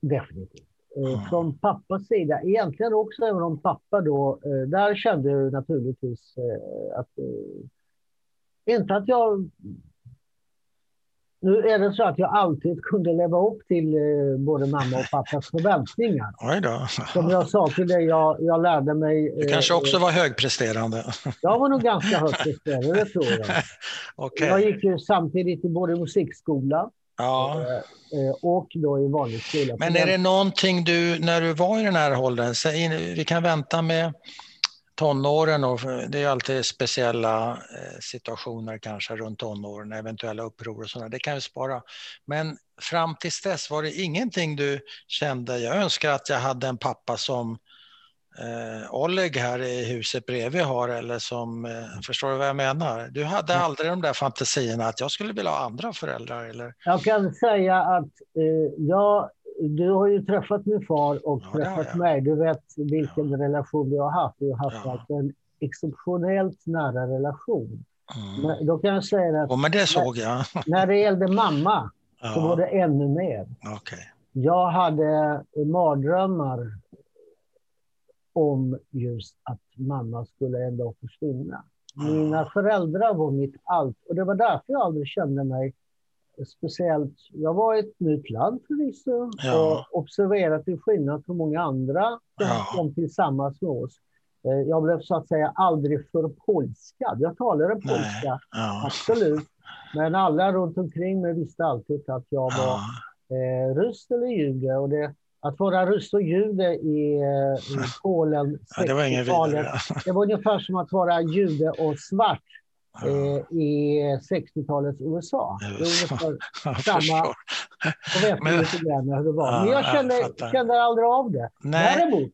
Definitivt. Eh, Mm. Från pappas sida, egentligen också även om pappa då, eh, där kände jag naturligtvis eh, att, inte att jag nu är det så att jag alltid kunde leva upp till eh, både mamma och pappas förväntningar. Oj då. Som jag sa till dig, jag, jag lärde mig... Du kanske också var högpresterande? Jag var nog ganska högpresterande, det tror jag. okay. Jag gick ju samtidigt i både musikskola Ja. och då i vanlig skola. Men är det någonting du, när du var i den här åldern, vi kan vänta med tonåren och det är alltid speciella situationer kanske runt tonåren, eventuella uppror och sådana, det kan vi spara. Men fram tills dess var det ingenting du kände, jag önskar att jag hade en pappa som eh, Oleg här i huset bredvid har eller som, eh, förstår du vad jag menar? Du hade Ja. aldrig de där fantasierna att jag skulle vilja ha andra föräldrar eller? Jag kan säga att eh, jag, du har ju träffat min far och Ja, träffat mig. Du vet vilken relation vi har haft. Vi har haft Ja. en exceptionellt nära relation. Mm. Men då kan jag säga att Och men det såg jag. när det gällde mamma så var Ja, det ännu mer. okej. Jag hade mardrömmar om just att mamma skulle ändå försvinna. Mina föräldrar var mitt allt och det var därför jag aldrig kände mig speciellt. Jag var i ett nytt land förvisso Ja. och observerat till skillnad från många andra som Ja. kom tillsammans med oss. Eh, Jag blev så att säga aldrig förpolskad. Jag talade polska, Ja. absolut. Men alla runt omkring mig visste alltid att jag var eh, ryss eller jude. Och det, att vara ryss och jude i, eh, i Polen ja, det var ingen 60-talet, vidare. det var ungefär som att vara jude och svart eh, i 60-talets USA. USA. samma- vet Men- lite grann hur det var. Ja, Men jag kände, kände aldrig av det. Nej, Däremot,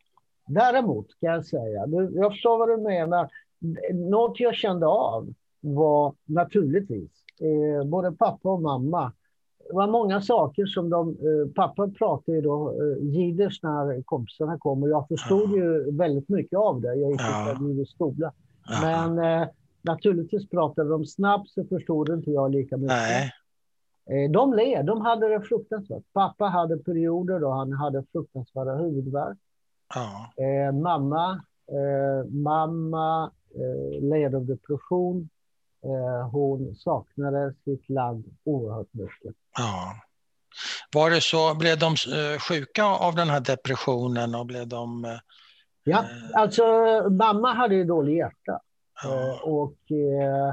däremot kan jag säga, jag förstår vad du menar. Något jag kände av var naturligtvis eh, både pappa och mamma. Det var många saker som de, eh, pappa pratade ju då eh, jiddisch när kompisarna kom och jag förstod Ja. ju väldigt mycket av det. Jag gick Ja. i skola. ja. Men naturligtvis pratade de snabbt så förstod inte jag lika mycket. Nej, Eh, De led, de hade det fruktansvärt. Pappa hade perioder då han hade fruktansvärda huvudvärk. ja. Eh, mamma, eh, mamma eh, led av depression. Eh, hon saknade sitt land oerhört mycket. Ja. Var det så, blev de eh, sjuka av den här depressionen och blev de... Ja, alltså mamma hade ju dålig hjärta Ja, och eh,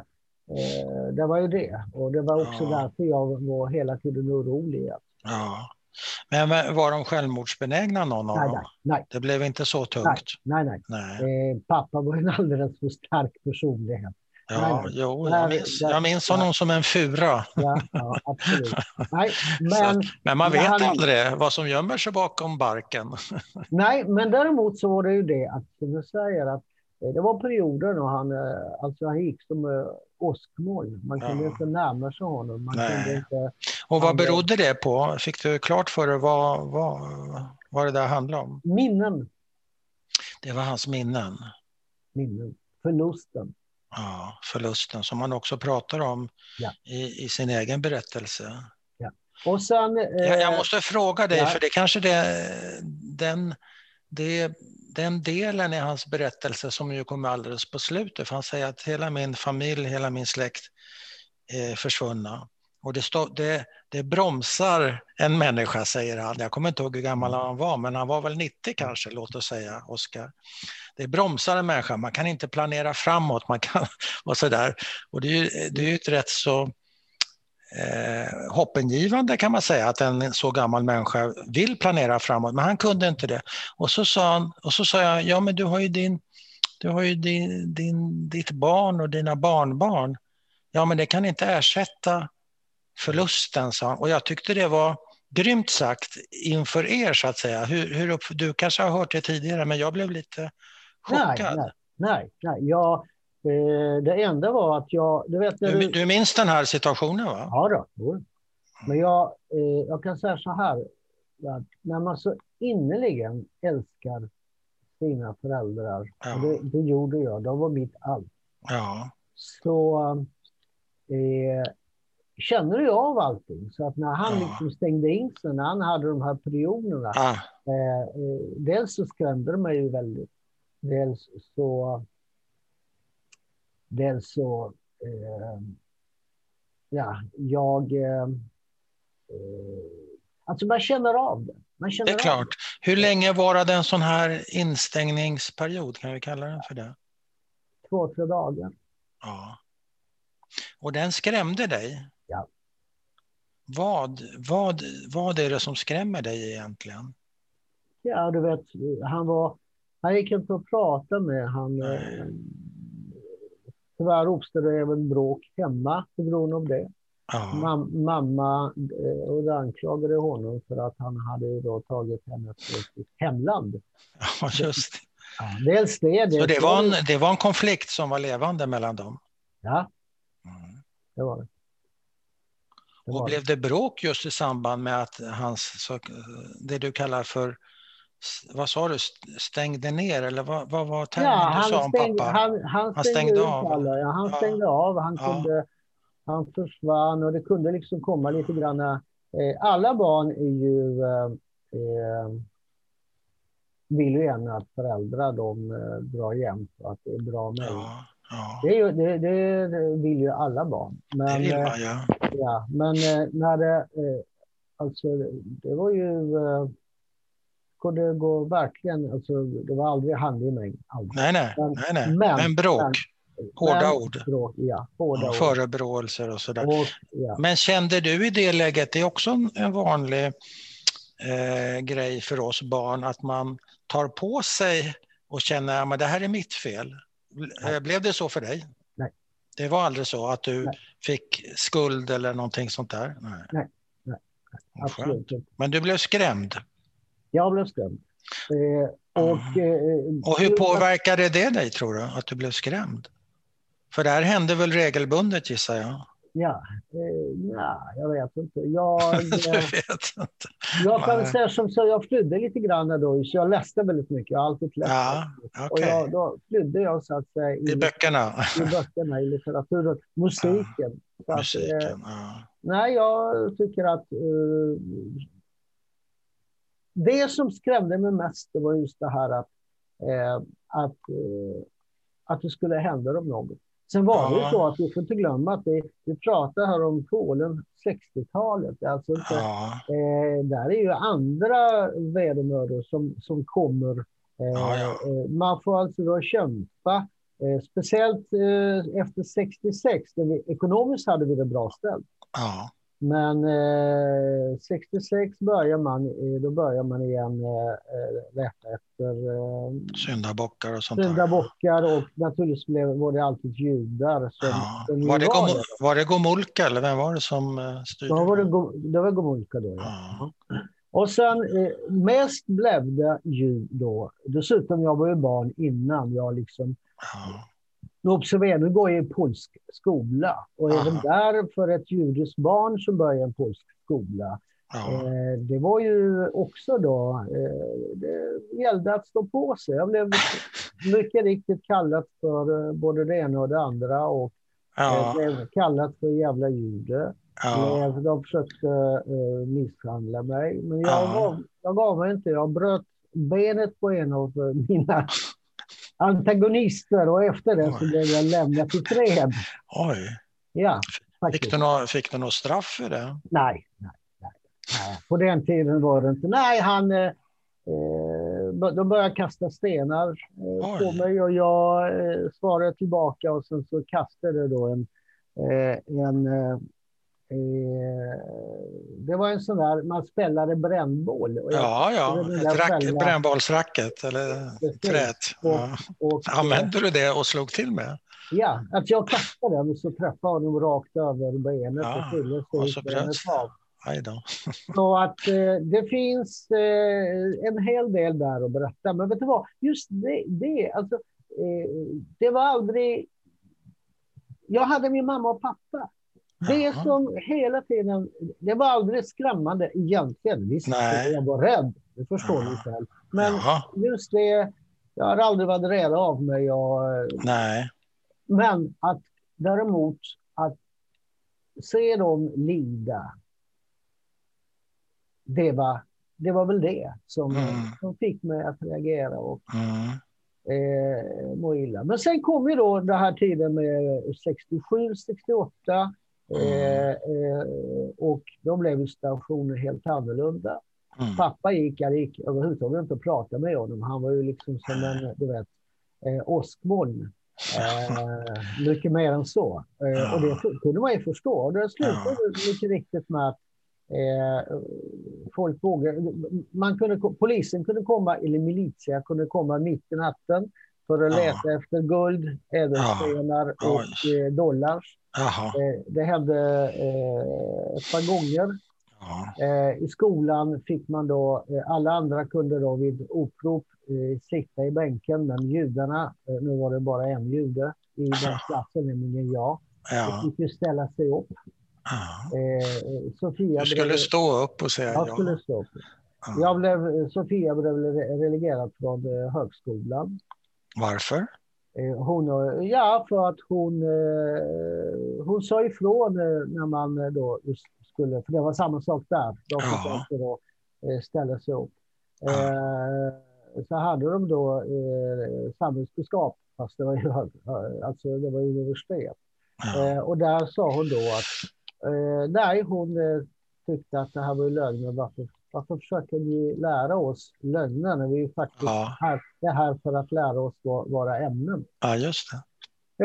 eh, det var ju det. Och det var också Ja. därför jag var hela tiden orolig. ja. Men var de självmordsbenägna någon av Nej, dem? nej, nej, Det blev inte så nej, tungt? nej, nej. Nej. Eh, pappa var en alldeles för stark personlighet. Ja, nej. jo, Där- jag minns, jag minns honom som en fura. Ja, ja absolut. Nej, men, att- Men man vet han- aldrig vad som gömmer sig bakom barken. nej, men däremot så var det ju det att, som du säger, att eh, det var perioder då han, eh, alltså han gick som eh, åskmoln. Man kunde Ja. inte närma sig honom. Man Nej. kunde inte, Och vad berodde det på? Fick du klart för dig vad, vad, vad det där handlade om? minnen, Det var hans minnen. minnen, förlusten. Ja, förlusten som han också pratar om Ja. i, i sin egen berättelse. Och sen... eh, Jag, jag måste fråga dig, ja. för det kanske det, den, det, den delen i hans berättelse som ju kommer alldeles på slutet. För han säger att hela min familj, hela min släkt är försvunna. Och det, stå, det, det bromsar en människa, säger han. Jag kommer inte ihåg hur gammal han var, men han var väl 90 kanske, låt oss säga, Oskar. Det bromsar en människa, man kan inte planera framåt, man kan, och sådär. Och det är ju det är ett rätt så eh, hoppingivande kan man säga att en så gammal människa vill planera framåt, men han kunde inte det. Och så sa, han, och så sa jag, ja men du har ju, din, du har ju din, din, ditt barn och dina barnbarn. Ja men det kan inte ersätta förlusten, sa han. Och jag tyckte det var grymt sagt inför er så att säga. Hur, hur upp, du kanske har hört det tidigare, men jag blev lite nej, chockad. nej, nej, nej. Jag, eh, det enda var att jag... Du vet, när Du, du, minns den här situationen va? Ja då. Men jag, eh, jag kan säga så här. Att när man så innerligen älskar sina föräldrar, Ja. det, det gjorde jag, de var mitt allt, Ja, så eh, känner du av allting. Så att när han Ja. liksom stängde in sig, när han hade de här perioderna, ah, eh, eh, dels så skrämde det mig ju väldigt. Dels så, dels så eh, ja, jag... Eh, eh, alltså man känner av det. Man känner det är klart. Det. Hur länge varade en sån här instängningsperiod? Kan vi kalla den för det? Två, tre dagar. Ja. Och den skrämde dig? Ja. Vad, vad, vad är det som skrämmer dig egentligen? Ja, du vet, han var... Han gick inte att prata med. Han, eh, tyvärr uppstod det även bråk hemma på grund av det. Mam, mamma eh, och anklagade honom för att han hade då tagit henne till sitt hemland. Ja, just Ja, dels det. det Så det var, en, det var en konflikt som var levande mellan dem? Ja, mm. det var det. det var och blev det bråk just i samband med att hans, det du kallar för vad sa du, stängde ner eller vad, vad var termen ja, du sa om stängde, pappa? Han, han, han stängde, stängde av? Alla, ja, han ja. stängde av, han, ja. kunde, han försvann och det kunde liksom komma lite grann. Eh, alla barn är ju, eh, eh, vill ju gärna att föräldrar de eh, drar jämt och att det är bra med ja. Det, ju, det, det, vill ju alla barn. Men, det vill man, ja. ja men eh, när det, eh, alltså det var ju och det går verkligen, alltså, det var aldrig hand i mig. Aldrig. Nej, nej, men, nej, nej. Men, men bråk. Hårda men, ord. Bråk, ja, hårda och förebråelser och sådär. Och, ja. Men kände du i det läget, det är också en vanlig eh, grej för oss barn, att man tar på sig och känner att det här är mitt fel. Nej. Eh, blev det så för dig? Nej. Det var aldrig så att du nej. fick skuld eller någonting sånt där? Nej. nej. nej. Absolut. Men du blev skrämd? Jag blev skrämd. Eh, och, mm. och hur påverkade det dig, tror du, att du blev skrämd? För det här hände väl regelbundet, gissar jag? Ja, eh, nej, jag vet inte. Jag, eh, vet inte. jag kan säga som så, jag flydde lite grann då, så jag läste väldigt mycket. Jag har alltid läst. Ja, okay. Och jag, då flydde jag så att säga, i, I böckerna? I böckerna, i litteraturen, musiken. Ja, musiken, att, eh, ja. Nej, jag tycker att uh, det som skrämde mig mest det var just det här att, eh, att, eh, att det skulle hända dem något. Sen var det ju så att vi får inte glömma att vi, vi pratar här om Polen 60-talet. Alltså inte, ja. eh, där är ju andra vedermödor som, som kommer. Eh, ja, ja. Eh, man får alltså då kämpa, eh, speciellt efter 66, där vi, ekonomiskt hade vi det bra ställt. Men eh, 66 börjar man, då börjar man igen eh, leta efter eh, syndabockar och sånt syndabockar och naturligtvis blev, var det alltid judar. Som, ja. som var, det var, Gom, var det Gomulka eller vem var det som eh, styrde? Då var det, det var Gomulka då. Ja. ja. Och sen eh, mest blev det ju då, dessutom jag var ju barn innan jag liksom ja. Nu observera, nu går jag i polsk skola och Aha. även där för ett judiskt barn som börjar en polsk skola. Eh, det var ju också då, eh, det gällde att stå på sig. Jag blev mycket riktigt kallad för eh, både det ena och det andra och ja. Eh, blev kallad för jävla jude. Ja. De försökte eh, misshandla mig, men jag, ja. gav, jag gav mig inte. Jag bröt benet på en av mina antagonister och efter det så blev jag lämnad i fred. Oj. Ja, fick, du något, fick du något straff för det? Nej, nej, nej, nej. På den tiden var det inte. Nej, han... Eh, eh de började kasta stenar eh, på mig och jag eh, svarade tillbaka och sen så kastade då en, eh, en eh, det var en sån där, man spelade brännboll. ja, ja, ett rack, brännbollsracket eller trät. Ja. Och, och, Använde du det och slog till med? Ja, att jag kastade den och så träffade honom rakt över benet ja, och fyllde och så av. Så att eh, det finns eh, en hel del där att berätta. Men vet du vad, just det, det alltså, eh, det var aldrig... Jag hade min mamma och pappa. Det som hela tiden, det var aldrig skrämmande egentligen. Visst, Nej. jag var rädd, det förstår ni själv. Men Jaha. just det, jag har aldrig varit rädd av mig. Och, Nej. Men att däremot att se dem lida, det var, det var väl det som, mm. som fick mig att reagera och mm. eh, må illa. Men sen kom ju då den här tiden med 67, 68 Eh, eh, och då blev situationen helt annorlunda. Mm. Pappa gick, jag gick överhuvudtaget inte att prata med honom. Han var ju liksom som en, du vet, eh, åskmoln. Eh, mycket mer än så. Eh, och det kunde man ju förstå. Och det slutade mycket riktigt med att eh, folk vågade. Man kunde, polisen kunde komma, eller militia kunde komma mitt i natten för att leta efter guld, ädelstenar och eh, dollars. Jaha. Eh, det hände eh, ett par gånger. Eh, I skolan fick man då, eh, alla andra kunde då vid upprop eh, sitta i bänken, men judarna, eh, nu var det bara en jude i den klassen, nämligen jag, Ja. fick ju ställa sig upp. Eh, Sofia Du skulle blev, stå upp och säga jag ja. skulle stå upp. Ja. Jag blev, Sofia blev re- relegerad från eh, högskolan. Varför? Eh, Hon, eh, ja, för att hon, eh, hon sa ifrån när man då skulle, för det var samma sak där. De också då ställa sig upp. Så hade de då samhällskunskap, fast det var ju, alltså det var universitet. Och där sa hon då att nej, hon tyckte att det här var ju lögner. Varför, varför försöker ni lära oss lögner när vi faktiskt Ja. här, är här för att lära oss vå- våra ämnen? ja, just det.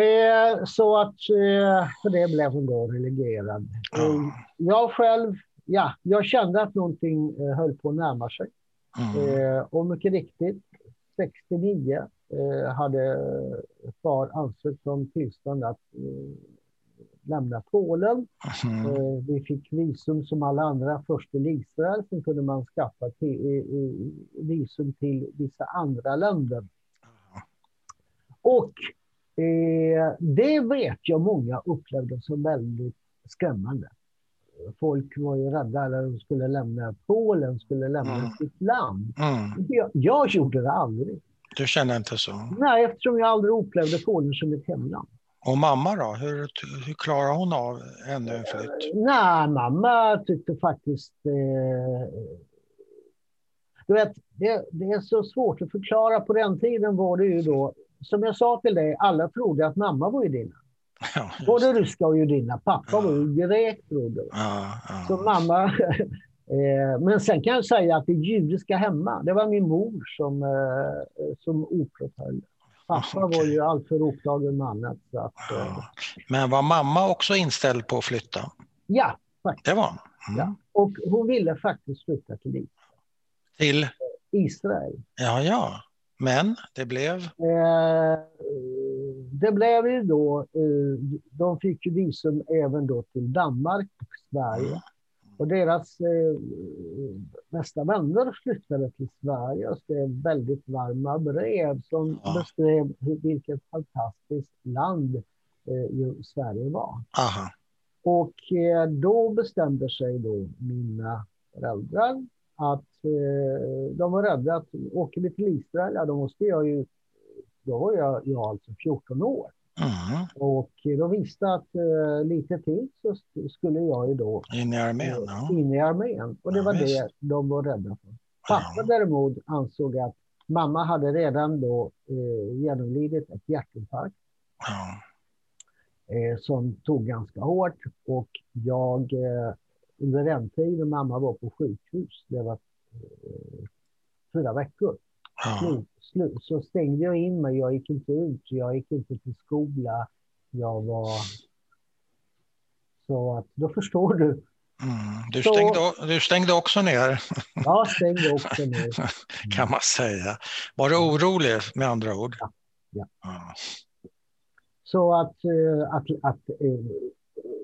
Eh, så att eh, för det blev hon då relegerad. Ja. jag själv, ja, jag kände att någonting eh, höll på att närma sig. Mm. Eh, och mycket riktigt, 69 eh, hade far ansökt om tillstånd att lämna Polen. Mm. Eh, vi fick visum som alla andra först till Israel. Sen kunde man skaffa till, eh, eh, visum till vissa andra länder. Och eh, det vet jag många upplevde som väldigt skrämmande. Folk var ju rädda när de skulle lämna Polen, skulle lämna Mm. sitt land. Mm. Jag, jag gjorde det aldrig. Du känner inte så? Nej, eftersom jag aldrig upplevde Polen som ett hemland. Och mamma då? Hur, hur klarar hon av ännu en flytt? Nej, mamma tyckte faktiskt... Eh, du vet, det, det är så svårt att förklara. På den tiden var det ju då, som jag sa till dig, alla trodde att mamma var judinna. Ja, Både ryska och judinna. Pappa var ju grek, trodde vi. ja, Så ja. mamma... eh, men sen kan jag säga att det judiska hemma, det var min mor som, eh, som oförföljd. Pappa var Okej. ju alltför upptagen med annat. Så att, eh, Ja. Men var mamma också inställd på att flytta? ja, faktiskt. Det var hon? Mm. Ja. Och hon ville faktiskt flytta till Till? Israel. Ja, ja. Men det blev? Eh, det blev ju då, eh, de fick ju visum även då till Danmark och Sverige. Mm. Och deras eh, bästa vänner flyttade till Sverige och skrev väldigt varma brev som Ja. beskrev vilket fantastiskt land eh, Sverige var. Aha. Och eh, då bestämde sig då mina föräldrar att eh, de var rädda att åker vi till Israel, ja då måste jag ju, då var jag, jag alltså 14 år. Mm. Och de visste att eh, lite till så sk- skulle jag ju då In i armén? Ja. in i armén. Och det Ja, var det visst. de var rädda för. Pappa Ja. däremot ansåg att mamma hade redan då eh, genomlidit ett hjärtinfarkt Ja. eh, som tog ganska hårt. Och jag, eh, under den tiden mamma var på sjukhus, det var eh, fyra veckor, Ja. Slut, så stängde jag in mig. Jag gick inte ut, jag gick inte till skola. Jag var... Så att, då förstår du. Mm. Du, stängde, du stängde också ner, Jag stängde också ner. kan man säga. Var du orolig med andra ord? Ja. Ja. Ja. Så att, eh, att, att eh,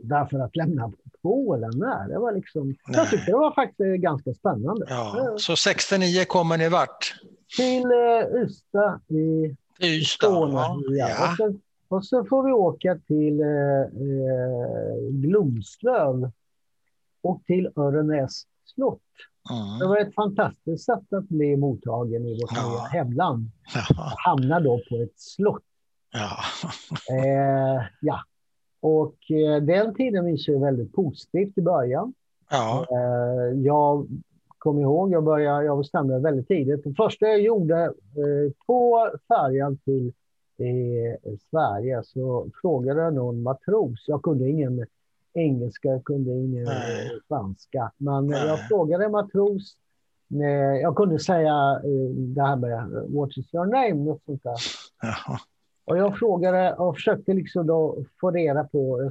därför att lämna Polen, nej, det var liksom... Nej. Jag tyckte det var faktiskt ganska spännande. Ja. Så 69 kommer ni vart? Till eh, Ystad i Ystad? Skåne. Ja. Och, sen, och så får vi åka till eh, eh, Glomslöv och till Örenäs slott. Det Mm. var ett fantastiskt sätt att bli mottagen i vårt Ja. nya hemland. Ja. Hamna då på ett slott. Ja. Eh, ja. Och eh, den tiden minns jag väldigt positivt i början. Ja. Eh, jag kommer ihåg, jag, började, jag bestämde väldigt tidigt. Det första jag gjorde eh, på färjan till eh, Sverige så frågade jag någon matros. Jag kunde ingen engelska, jag kunde ingen Nej. spanska. Men Nej. jag frågade matros. Jag kunde säga det här med What is your name? Något sånt där. Jaha. Och jag frågade och försökte liksom då få reda på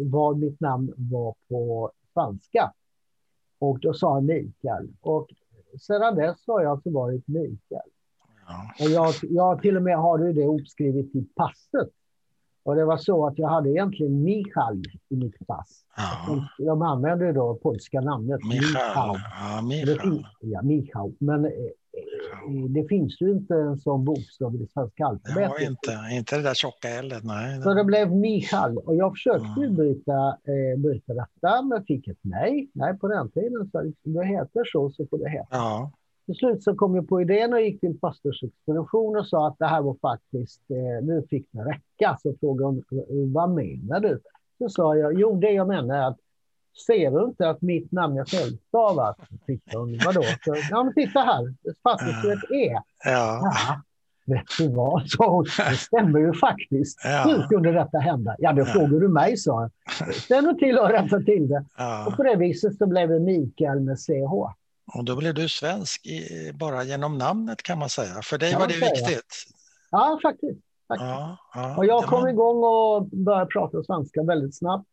vad mitt namn var på spanska. Och då sa han Mikael. Och sedan dess har jag alltså varit Mikael. Ja. Och jag, jag till och med har det uppskrivet i passet. Och det var så att jag hade egentligen Michal i mitt pass. Ja. De använde då polska namnet Michal. Ja, Michal. Ja, Michal. Men eh, det finns ju inte en sån bokstav i det svenska alfabetet. Ja, inte, inte det där tjocka L. Nej. Så det blev Michal. Och jag försökte mm. byta, eh, byta detta, men fick ett nej. Nej, på den tiden så liksom, det heter så, så får det heta. Ja. Till slut så kom jag på idén och gick till pastorsexpedition och sa att det här var faktiskt, eh, nu fick det räcka. Så frågade hon, vad menar du? Så sa jag, jo det jag menar är att ser du inte att mitt namn är? Tittade hon, vadå? Så, ja men titta här, ett E. Ja. ja. Vet du vad, sa hon, det stämmer ju faktiskt. Ja. Hur kunde detta hända? Ja, då ja. frågar du mig, sa han. Ställ till och rätta till det. Ja. Och på det viset så blev det Mikael med CH. Och då blev du svensk i, bara genom namnet kan man säga. För dig var det säga. viktigt. Ja, faktiskt. faktiskt. Ja, och jag kom igång och började prata svenska väldigt snabbt.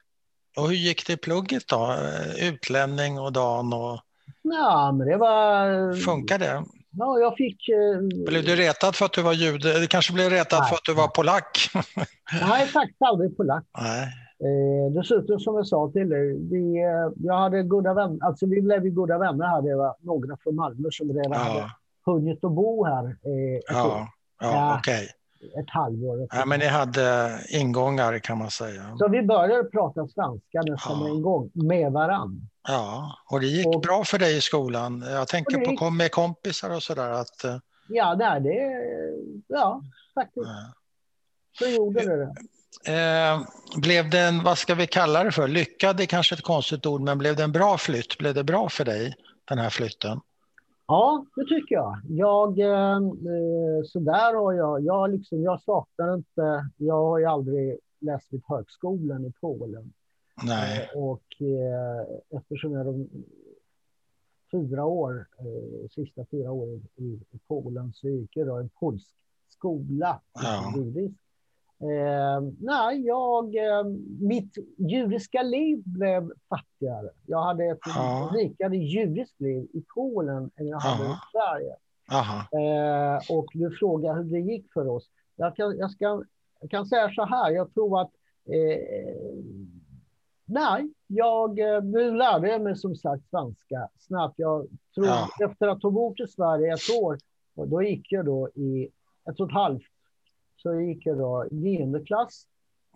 Och hur gick det i plugget då? Utlänning och dan och... Ja, men det var... Funkar det? Ja, jag fick... Eh... Blev du retad för att du var jude? Du kanske blev retad Nej. för att du var polack? Nej, faktiskt aldrig polack. Nej. Eh, dessutom som jag sa till dig, vi, eh, jag hade goda vänner, alltså vi blev ju goda vänner här. Det var några från Malmö som redan ja. hade hunnit att bo här. Eh, ja, ja, okej. Okay ett halvår. Ja, men ni hade ingångar kan man säga. Så vi började prata svenska nästan ja. en gång med varann. Ja, och det gick och, bra för dig i skolan. Jag tänker gick, på med kompisar och sådär. Att, eh, ja, nej, det, ja, faktiskt. Ja. Så gjorde det det. Eh, blev det en, vad ska vi kalla det för, lyckad är kanske ett konstigt ord, men blev det en bra flytt? Blev det bra för dig, den här flytten? Ja, det tycker jag. jag eh, så där har jag, jag, liksom, jag saknar inte, jag har ju aldrig läst vid högskolan i Polen. Nej. Eh, och eh, eftersom jag de fyra år, eh, sista fyra åren i, i Polen så gick jag då en polsk skola, ja. judisk. Eh, nej, jag, eh, mitt judiska liv blev fattigare. Jag hade ett ja. rikare judiskt liv i Polen än jag hade i Sverige. Eh, och du frågar hur det gick för oss. Jag kan, jag ska, jag kan säga så här, jag tror att eh, Nej, jag, eh, nu lärde jag mig som sagt svenska snabbt. Jag tror ja. efter att ha bott i Sverige ett år, och då gick jag då i ett och ett halvt så gick jag då nionde klass.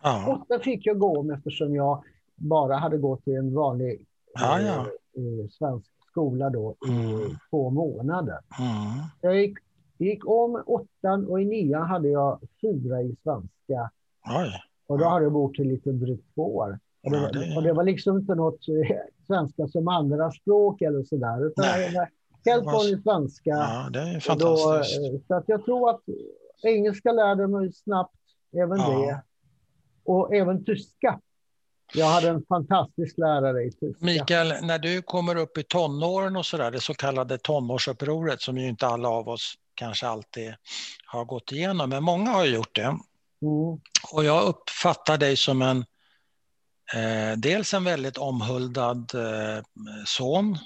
Ja. Och där fick jag gå eftersom jag bara hade gått i en vanlig ja, ja. Eh, svensk skola då i mm. två månader. Mm. Jag gick, gick om åttan och i nian hade jag fyra i svenska. Oj. Och då hade jag bott i lite drygt två år. Och det, det... och det, var liksom inte något eh, svenska som andra språk eller sådär. Utan Nej. var helt vanlig svenska. Ja, det är fantastiskt. Då, eh, så att jag tror att engelska lärde mig snabbt, även ja. det. Och även tyska. Jag hade en fantastisk lärare i tyska. Mikael, när du kommer upp i tonåren och sådär, det så kallade tonårsupproret som ju inte alla av oss kanske alltid har gått igenom, men många har gjort det. Mm. Och jag uppfattar dig som en eh, dels en väldigt omhuldad eh, son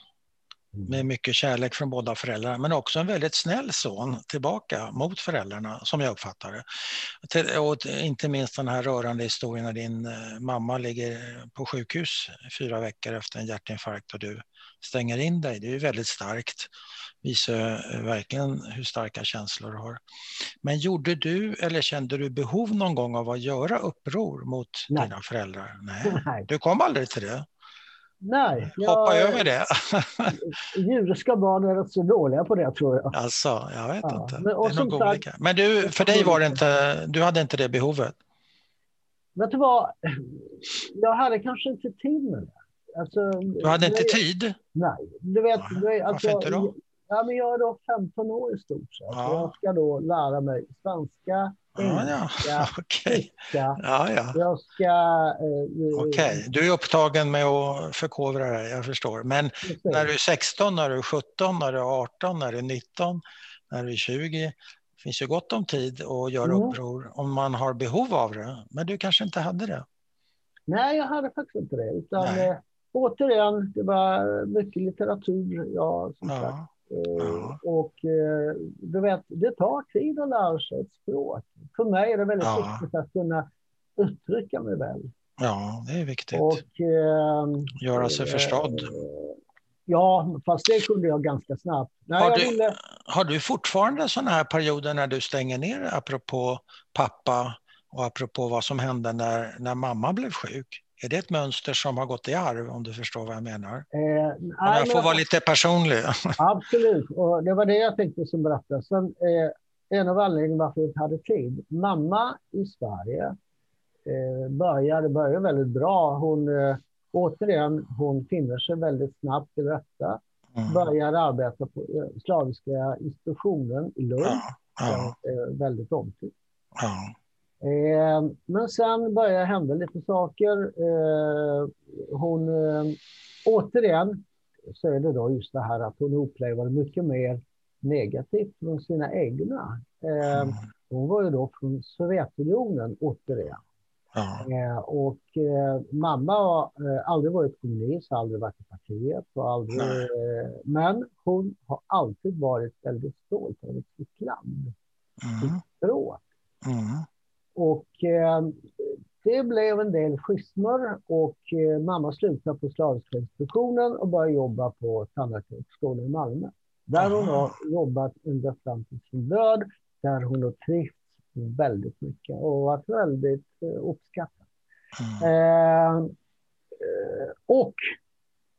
med mycket kärlek från båda föräldrarna, men också en väldigt snäll son tillbaka mot föräldrarna, som jag uppfattar det. Och inte minst den här rörande historien när din eh, mamma ligger på sjukhus fyra veckor efter en hjärtinfarkt och du stänger in dig. Det är ju väldigt starkt. Visar eh, verkligen hur starka känslor du har. Men gjorde du eller kände du behov någon gång av att göra uppror mot Nej. dina föräldrar? Nej. Nej. Du kom aldrig till det? Nej. Jag, Hoppa över det. Judiska barn är rätt så dåliga på det tror jag. Alltså, jag vet ja. inte. Men, det är nog sagt, olika. Men du, för dig var det inte, du hade inte det behovet? Vet du vad? Jag hade kanske inte tid med det. Alltså, du hade inte tid? Nej. Du vet, ja, alltså, Varför inte då? Ja, men jag är då 15 år i stort sett. Ja. Jag ska då lära mig svenska, Ja, ja. engelska, Okej. Ja, ja. Jag ska... Eh, Okej, du är upptagen med att förkovra dig, jag förstår. Men precis. när du är 16, när du är 17, när du är 18, när du är 19, när du är 20. Det finns ju gott om tid att göra Mm. uppror om man har behov av det. Men du kanske inte hade det? Nej, jag hade faktiskt inte det. Utan, eh, återigen, det var mycket litteratur. Ja, som. Ja, Eh, Ja. Och eh, du vet, det tar tid att lära sig ett språk. För mig är det väldigt Ja. viktigt att kunna uttrycka mig väl. ja det är viktigt. Och, ehm, Göra sig eh, förstådd. Ja, fast det kunde jag ganska snabbt. Nej, Har du- ville, Har du fortfarande sådana här perioder när du stänger ner apropå pappa och apropå vad som hände när, när mamma blev sjuk? Är det ett mönster som har gått i arv om du förstår vad jag menar? eh, nej, jag får men- vara lite personlig. Absolut, och det var det jag tänkte som berätta. Sen, eh, en av anledningarna varför jag inte hade tid. Mamma i Sverige eh, började, började väldigt bra. Hon, eh, återigen, hon finner sig väldigt snabbt till rätta. Mm. Började arbeta på eh, Slaviska institutionen i Lund. Ja, ja, Eh, väldigt omtyckt. ja. Eh, men sen började hända lite saker. Eh, hon, eh, återigen så är det då just det här att hon upplever mycket mer negativt från sina egna. Mm. hon var ju då från Sovjetunionen återigen. Eh, och mamma har eh, aldrig varit kommunist, aldrig varit i partiet. Och aldrig, eh, men hon har alltid varit väldigt stolt över sitt land, Mm. språk. Och eh, det blev en del schismer och eh, mamma slutade på Slaviska institutionen och började jobba på Tandläkarhögskolan i Malmö. Där hon Aha. har jobbat ända fram till sin död, där hon har trivts väldigt mycket och varit väldigt eh, uppskattad. Mm. Eh, eh, och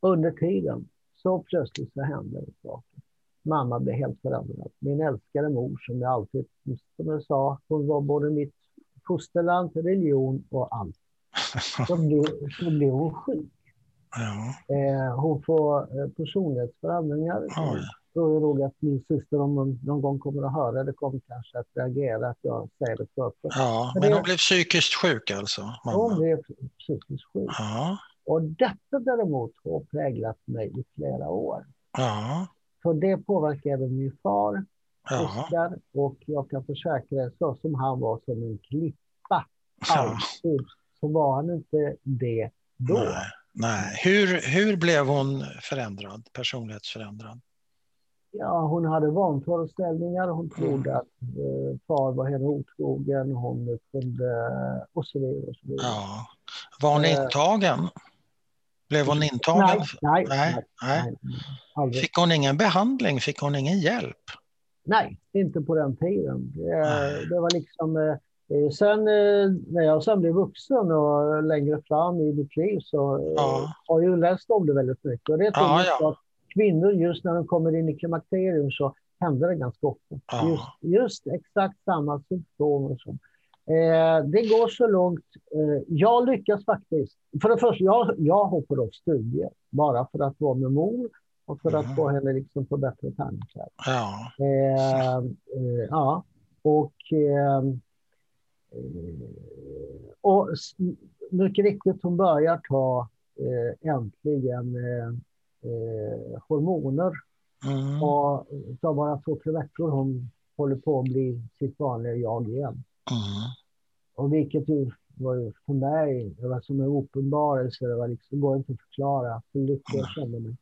under tiden så plötsligt så hände det saker. Mamma blev helt förändrad. Min älskade mor som jag alltid, som jag sa, hon var både mitt fosterland, religion och allt. Så blev, så blev hon sjuk. Ja. Eh, hon får eh, personlighetsförändringar. Oj. Tror nog att min syster, om hon någon gång kommer att höra det, kommer kanske att reagera att jag säger det för öppet. ja, Men men det- hon blev psykiskt sjuk alltså? Hon Mamma. blev psykiskt sjuk. Ja, Och detta däremot har präglat mig i flera år. ja, För det påverkade min far. Oskar, och jag kan försäkra er, så som han var som en klippa, alltid, så var han inte det då. Nej, nej. Hur, hur blev hon förändrad, personlighetsförändrad? Ja, hon hade vanföreställningar, hon trodde Mm. att eh, far var henne otrogen, hon kunde, och så vidare. Och så vidare. Ja. Var hon Eh. intagen? Blev hon intagen? nej, nej, Nej, nej, nej. Fick hon ingen behandling? Fick hon ingen hjälp? Nej, inte på den tiden. Det, var liksom... eh, eh, Sen eh, när jag sen blev vuxen och längre fram i mitt liv så Ja. har jag ju läst om det väldigt mycket. Och det är Ja, ja. att kvinnor, just när de kommer in i klimakterium så händer det ganska ofta. Ja. Just, just exakt samma symptom. Och så. Eh, det går så långt. Eh, jag lyckas faktiskt. För det första, jag, jag hoppar av studier bara för att vara med mor och för att Mm. få henne liksom på bättre tankar. Ja, Eh, eh, ja, och, eh, eh, och mycket riktigt, hon börjar ta eh, äntligen eh, eh, hormoner. mm. Och tar bara två, tre veckor hon håller på att bli sitt vanliga jag igen. Mm. Och vilket ju var ju för mig, det var som en uppenbarelse. Det var liksom, går inte att förklara hur lycklig jag kände mig.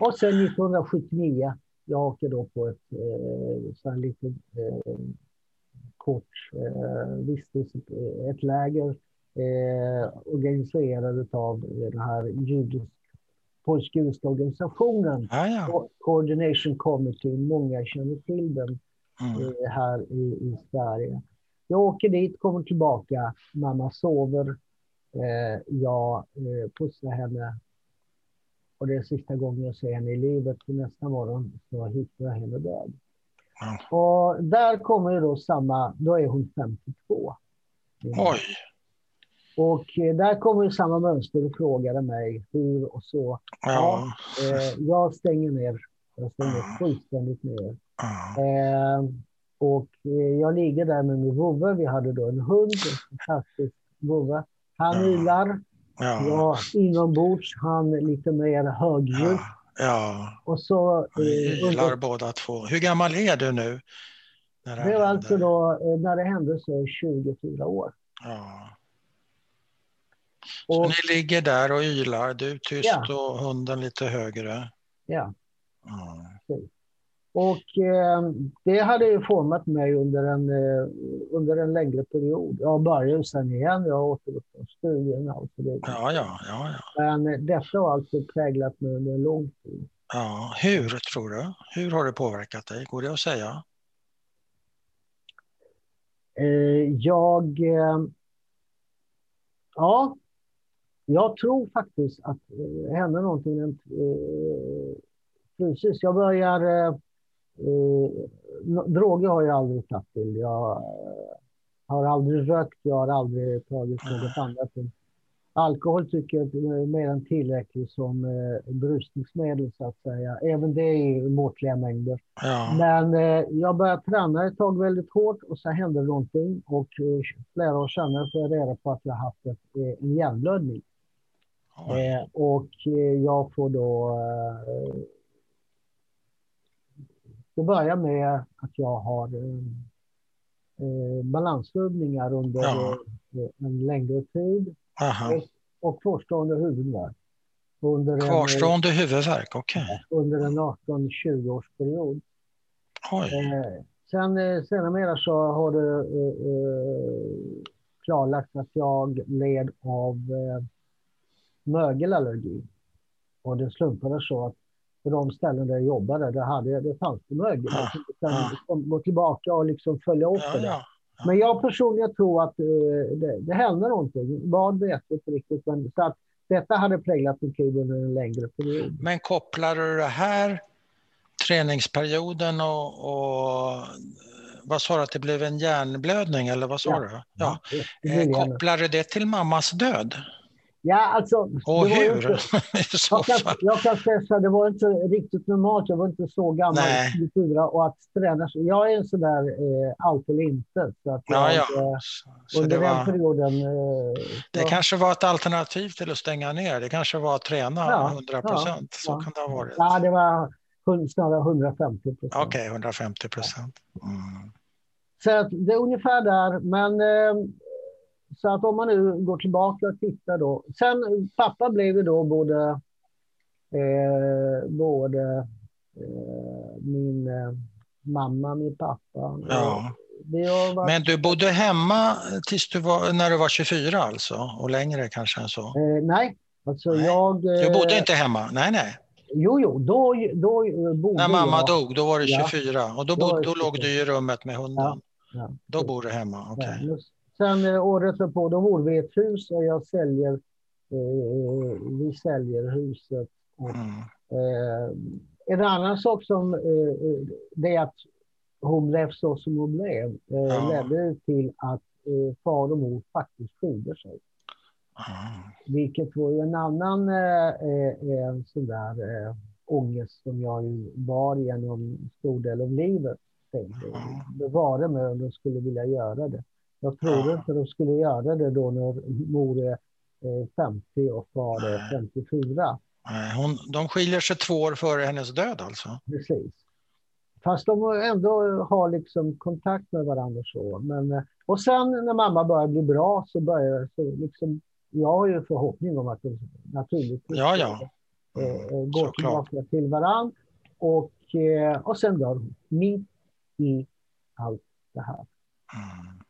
Och sen 1979, jag åker då på ett eh, så här lite eh, kort eh, vistelse, eh, ett läger eh, organiserat av den här judisk, polsk-judiska organisationen. Ja, ja. Co- Coordination Committee, många känner till den Mm. eh, här i, i Sverige. Jag åker dit, kommer tillbaka, mamma sover, eh, jag eh, pussar henne och det är sista gången jag ser henne i livet. För nästa morgon så hittar jag henne död. Ja. Och där kommer ju då samma, då är hon 52. Oj, Och eh, där kommer ju samma mönster och frågade mig hur och så. ja. Eh, jag stänger ner, jag stänger fullständigt ner. ja. Eh, och eh, jag ligger där med min vovve. Vi hade då en hund, en fantastisk vovve. Han Ja. ylar. Ja. Jag inombords, han lite mer högljudd. Ja. ja. Och så... Ni eh, ylar under- båda två. Hur gammal är du nu? När här det var alltså då, eh, när det hände så är jag 24 år. Ja. Så Och, ni ligger där och ylar, du tyst Ja. och hunden lite högre. ja. Ja. Och eh, det hade ju format mig under en, eh, under en längre period. Jag började sen igen, jag återupptog studierna och så vidare. Ja, ja, ja, ja. Men eh, detta har alltså präglat mig under en lång tid. ja. Hur tror du? Hur har det påverkat dig? Går det att säga? Eh, jag... Eh, ja, jag tror faktiskt att eh, det händer någonting. Eh, precis, jag börjar... Eh, droger har jag aldrig tagit till. Jag eh, har aldrig rökt, jag har aldrig tagit något annat. Alkohol tycker jag är mer än tillräckligt som eh, berusningsmedel så att säga. Även det i måttliga mängder. Ja, Men eh, jag började träna ett tag väldigt hårt och så hände någonting. Och eh, flera år senare får jag reda på att jag haft ett, eh, en hjärnblödning. Eh, och eh, jag får då... Eh, det börjar med att jag har eh, eh, balansrubbningar under Ja. eh, en längre tid Aha. och kvarstående huvudvärk. Under en, Kvarstående huvudvärk, okej. under en 18-20 årsperiod. Oj. Eh, sen eh, senare så har det eh, eh, klarlagts att jag led av eh, mögelallergi. Och det slumpade så att på de ställen där jag jobbade, där hade det fanns det sen ah. liksom gå tillbaka och liksom följa upp Ja, det. ja. Men jag personligen tror att eh, det, det hände någonting. Vad vet jag inte riktigt. Men, så att detta hade präglat mitt liv under en längre period. Men kopplar du det här träningsperioden och, och vad sa du att det blev en hjärnblödning eller vad sa Ja. du? Ja. Det Eh. Kopplar du det till mammas död? Ja, alltså. Och hur inte- i så Jag kan, fall? jag kan säga så här, det var inte riktigt normalt. Jag var inte så gammal, Nej. 24, och att träna. så- Jag är en sån där eh, allt eller inte. Så att Ja, jag, ja. eh, Så under det, den var, perioden... Eh, det så- kanske var ett alternativ till att stänga ner. Det kanske var att träna Ja, 100 procent. Så ja. kan det ha varit. Ja, det var snarare 150 procent. Okej, 150 procent. Mm. Så att det är ungefär där. Men eh, så att om man nu går tillbaka och tittar då. Sen pappa blev ju då både, eh, både eh, min eh, mamma, min pappa. Ja. Varit, Men du bodde hemma tills du var, när du var 24 alltså? Och längre kanske än så? eh, nej, alltså Nej, jag... Du eh, bodde inte hemma? Nej, nej. Jo, jo, då, då eh, bodde När mamma jag... dog, då var du Ja. 24 och då, Då då låg 24. du i rummet med hunden. Ja, Då bor du hemma, okej. Ja, just- Sen eh, året på då bor vi i ett hus och jag säljer, eh, vi säljer huset. Och, Mm. eh, en annan sak som eh, eh, det är att hon blev så som hon blev eh, Ja. ledde till att eh, far och mor faktiskt skilde sig. Ah. Vilket var ju en annan eh, eh, en sån där eh, ångest som jag ju bar genom en stor del av livet. Tänkte, Ja. Bevara mig om de skulle vilja göra det. Jag tror Ja. inte de skulle göra det då när mor är eh, 50 och far är Nej. 54. Nej, Hon, de skiljer sig två år före hennes död alltså? Precis. Fast de ändå har liksom kontakt med varandra så. Men, eh, och sen när mamma börjar bli bra så börjar så liksom, jag har ju förhoppning om att de naturligtvis Ja, ja. eh, Mm, eh, går såklart. tillbaka till varann. Och, och sen dör hon mitt i allt det här. Mm.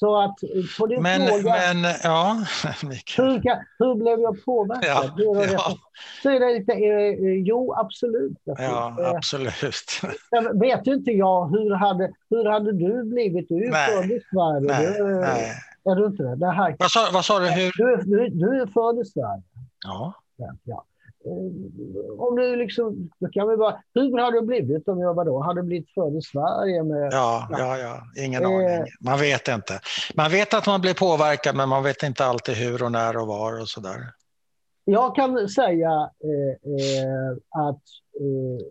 Så att eh, på din Men, fråga, men ja, hur, kan, hur blev jag påverkad? Ja, det- ja. Så är det lite, eh, eh, jo absolut. Ja, Eh, absolut. Jag vet ju inte jag, hur hade, hur hade du blivit? Du är ju född i Sverige. Nej, du, nej. Är du inte det? det här, Vad sa, vad sa du? Hur? du, du, du är född i Sverige. Ja. Ja. Eh, Om du liksom, då kan vi bara, hur hade du blivit om jag var då? Hade blivit född i Sverige med... Ja, ja, ja, ingen Eh. aning. Man vet inte. Man vet att man blir påverkad, men man vet inte alltid hur och när och var och sådär. Jag kan säga eh, eh, att eh,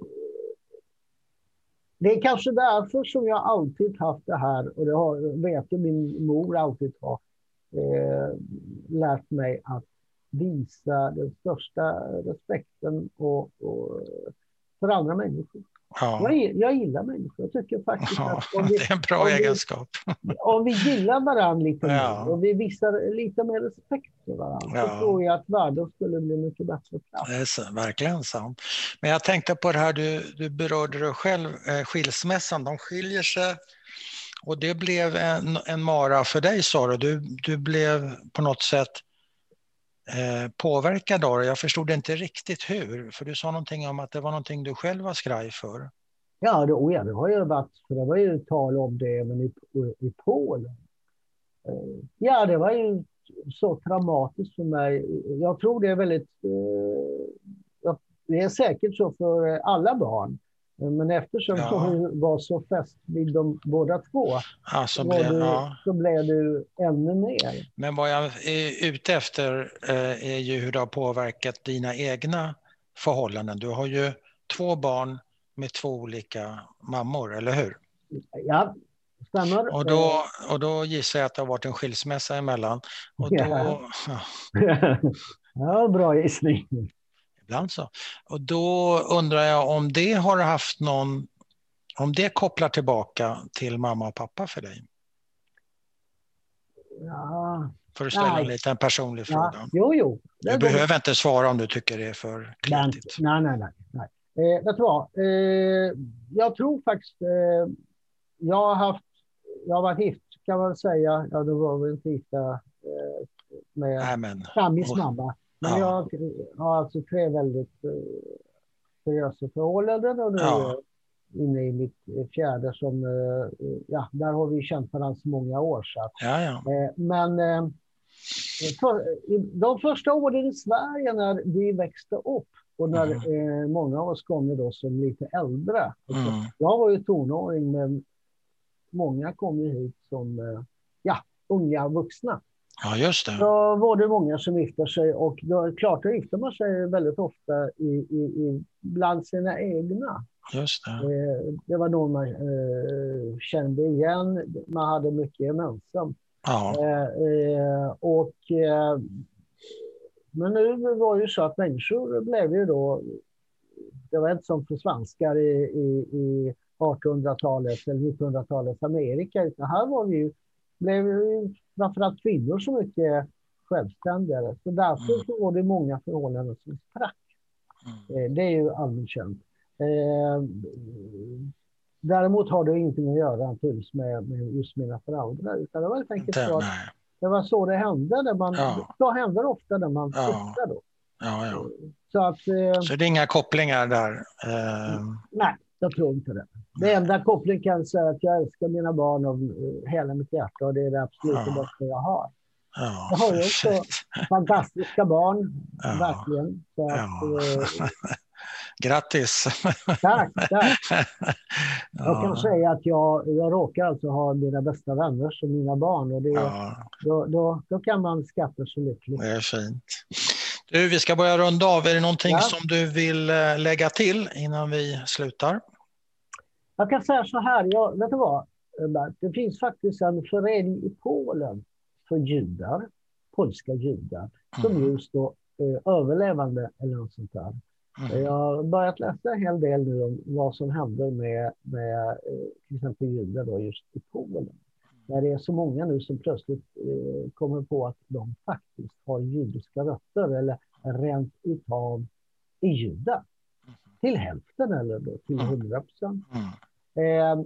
det är kanske därför som jag alltid haft det här, och det har, vet min mor alltid har eh, lärt mig att visa den största respekten och, och för andra människor. Ja. Jag, jag gillar människor. Jag tycker faktiskt ja, att vi, det är en bra om egenskap. Vi, om vi gillar varandra lite ja. mer och vi visar lite mer respekt för varandra ja. så tror jag att världen skulle bli mycket bättre plats. Det är så, verkligen sant. Men jag tänkte på det här, du, du berörde dig själv, eh, skilsmässan, de skiljer sig och det blev en, en mara för dig sa du. du. Du blev på något sätt Eh, påverkad av det. Jag förstod inte riktigt hur, för du sa någonting om att det var någonting du själv var skraj för. Ja, det, oh ja, det har ju varit, för det var ju tal om det även i, i Polen. Eh, ja, det var ju så traumatiskt för mig. Jag tror det är väldigt... Eh, det är säkert så för alla barn. Men eftersom ja. hon var så fäst vid dem båda två ja, så, blev, du, ja. så blev du ännu mer. Men vad jag är ute efter eh, är ju hur det har påverkat dina egna förhållanden. Du har ju två barn med två olika mammor, eller hur? Ja, stämmer. Och då, och då gissar jag att det har varit en skilsmässa emellan. Och då. Ja. ja, bra gissning ibland så. Och då undrar jag om det har haft någon, om det kopplar tillbaka till mamma och pappa för dig? Ja. För att ställa en liten personlig fråga. Ja, jo, jo. Du det behöver inte svara om du tycker det är för kritigt. Nej, nej, nej. nej. Eh, vet du vad? Eh, jag tror faktiskt... Eh, jag har haft... Jag varit gift, kan man säga. Ja, då var vi inte gifta eh, med Samis mamma. Men ja. jag har alltså tre väldigt uh, seriösa förhållanden och nu är inne i mitt fjärde som, uh, ja, där har vi känt varandra så många år. Så att, men för, de första åren i Sverige när vi växte upp och när mm. många av oss kom då som lite äldre. Alltså, mm. Jag var ju tonåring men många kom ju hit som ja, unga vuxna. Ja, just det. Då var det många som gifte sig och då, klart, då gifter man sig väldigt ofta i, i, i, bland sina egna. Just det. Eh, det var någon man eh, kände igen. Man hade mycket gemensamt. Ja. Eh, eh och, eh, men nu var det ju så att människor blev ju då... Det var inte som för svenskar i, i, i 1800-talets eller 1900-talets Amerika, utan här var vi ju blev framförallt kvinnor så mycket självständigare. Så därför mm. så var det många förhållanden som sprack. Mm. Eh, det är ju allmänt känt. Eh, däremot har det ingenting att göra med, med just mina föräldrar, utan det var helt enkelt så att det var så det hände. Där man, ja. Så händer ofta när man då. Ja, ja. Så, att, eh, så det är inga kopplingar där? Eh... Nej, jag tror inte det. Det enda kopplingen kan jag säga är att jag älskar mina barn av eh, hela mitt hjärta och det är det absolut ja. bästa jag har. Ja, jag har ju också fantastiska barn, ja. verkligen. Så att, ja. eh, Grattis! Tack, tack. Jag kan säga att jag, jag råkar alltså ha mina bästa vänner som mina barn och det, då, då, då kan man skatta så lycklig. Det är fint. Du, vi ska börja runda av. Är det någonting som du vill eh, lägga till innan vi slutar? Jag kan säga så här, jag, vet du vad? Det finns faktiskt en förening i Polen för judar, polska judar, som mm. just då eh, överlevande eller något sånt där. Mm. Jag har börjat läsa en hel del nu om vad som händer med, med eh, till exempel judar då just i Polen. När det är så många nu som plötsligt eh, kommer på att de faktiskt har judiska rötter eller rent utav är judar. Mm. Till hälften eller då, till mm. hundra procent. Mm. Eh,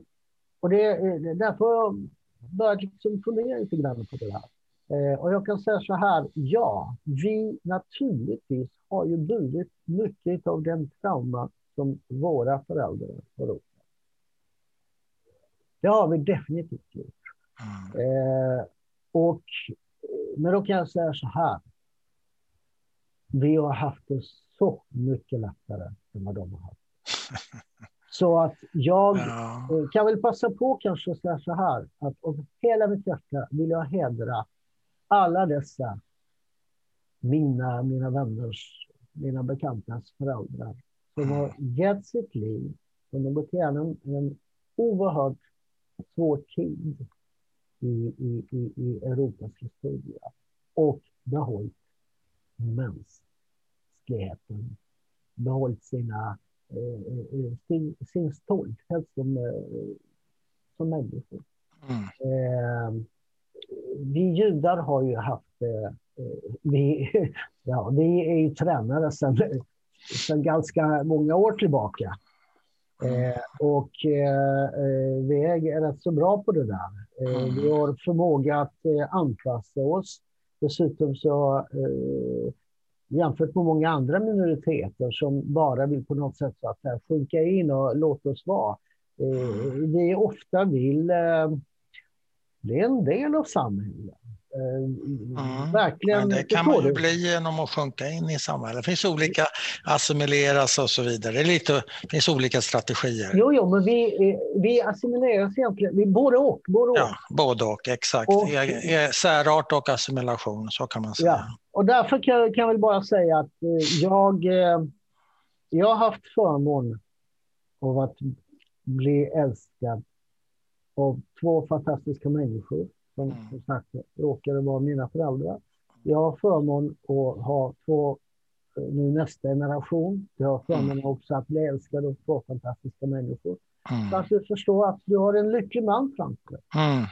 och det, är därför har jag börjat liksom fundera lite grann på det här. Eh, och jag kan säga så här, ja, vi naturligtvis har ju burit mycket av den trauma som våra föräldrar har råkat. Det har vi definitivt gjort. Mm. Eh, och, men då kan jag säga så här. Vi har haft det så mycket lättare än vad de har haft. Så att jag ja. Eh, kan väl passa på kanske att säga så här, att av hela mitt hjärta vill jag hedra alla dessa mina, mina vänners, mina bekantas föräldrar som har gett sitt liv De har gått igenom en oerhört svår tid i, i, i, i Europas historia och behållit mänskligheten, behållit sina, eh, eh sin, sin stolthet som, eh, som människor. Mm. Eh, vi judar har ju haft, eh, vi, ja, vi är ju tränare sedan, sedan ganska många år tillbaka. Eh, och eh, eh, vi är rätt så bra på det där. Eh, vi mm. har förmåga att eh, anpassa oss. Dessutom så eh, jämfört med många andra minoriteter som bara vill på något sätt så att här, sjunka in och låta oss vara. Mm. vi ofta vill bli en del av samhället. Mm. Verkligen. Men det kan man ju bli genom att sjunka in i samhället. Det finns olika assimileras och så vidare. Det, är lite, det finns olika strategier. Jo, jo men vi, vi assimileras egentligen, vi, både och. Både och. Ja, både och, exakt. Och, Särart och assimilation, så kan man säga. Ja. Och därför kan, kan jag väl bara säga att eh, jag, eh, jag har haft förmån av att bli älskad av två fantastiska människor som mm. som sagt råkade vara mina föräldrar. Jag har förmån att ha två, eh, nu nästa generation, jag har förmånen mm. också att bli älskad av två fantastiska människor. Mm. Så att du förstår att du har en lycklig man framför dig. Mm.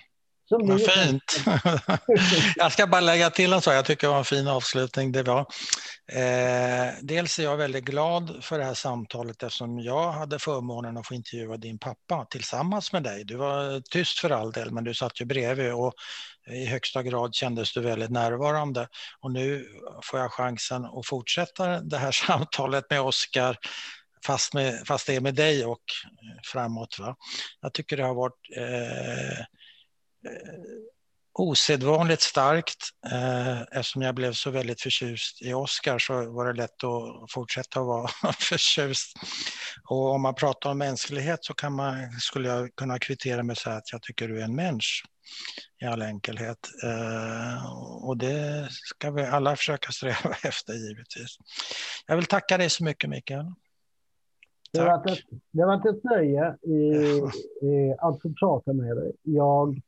Vad fint. jag ska bara lägga till en sak, jag tycker det var en fin avslutning. Det var. Eh, dels är jag väldigt glad för det här samtalet eftersom jag hade förmånen att få intervjua din pappa tillsammans med dig. Du var tyst för all del, men du satt ju bredvid och i högsta grad kändes du väldigt närvarande. Och nu får jag chansen att fortsätta det här samtalet med Oskar fast, fast det är med dig och framåt. Va? Jag tycker det har varit Eh, osedvanligt starkt. Eh, eftersom jag blev så väldigt förtjust i Oscar så var det lätt att fortsätta att vara förtjust. Och om man pratar om mänsklighet så kan man, skulle jag kunna kvittera med att säga att jag tycker du är en människa i all enkelhet. Eh, och det ska vi alla försöka sträva efter givetvis. Jag vill tacka dig så mycket Mikael. Det har, varit ett, det har varit ett nöje i, i att få prata med dig. Jag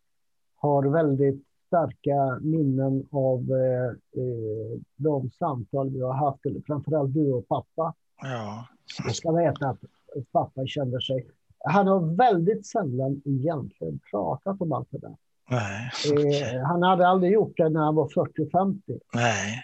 har väldigt starka minnen av eh, eh, de samtal vi har haft, eller framförallt du och pappa. Ja. Jag ska veta att pappa kände sig... Han har väldigt sällan egentligen pratat om allt det där. Nej. Eh, han hade aldrig gjort det när han var 40-50. Nej.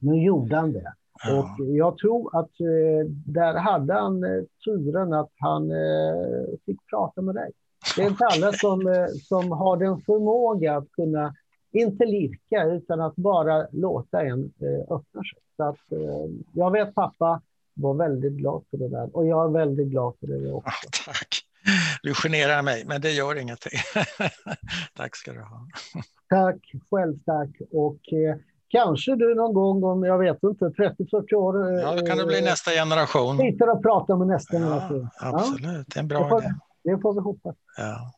nu gjorde han det. Ja. Och jag tror att eh, där hade han eh, turen att han eh, fick prata med dig. Det är inte alla som, eh, som har den förmåga att kunna, inte lirka, utan att bara låta en eh, öppna sig. Så att, eh, jag vet pappa var väldigt glad för det där och jag är väldigt glad för det också. tack. Du generar mig, men det gör ingenting. tack ska du ha. tack, själv tack. Och eh, kanske du någon gång om, jag vet inte, 30-40 år. Eh, ja, då kan det bli nästa generation. Sitter och pratar med nästa ja, generation. Absolut, det är en bra idé. Det får vi hoppas. Ja.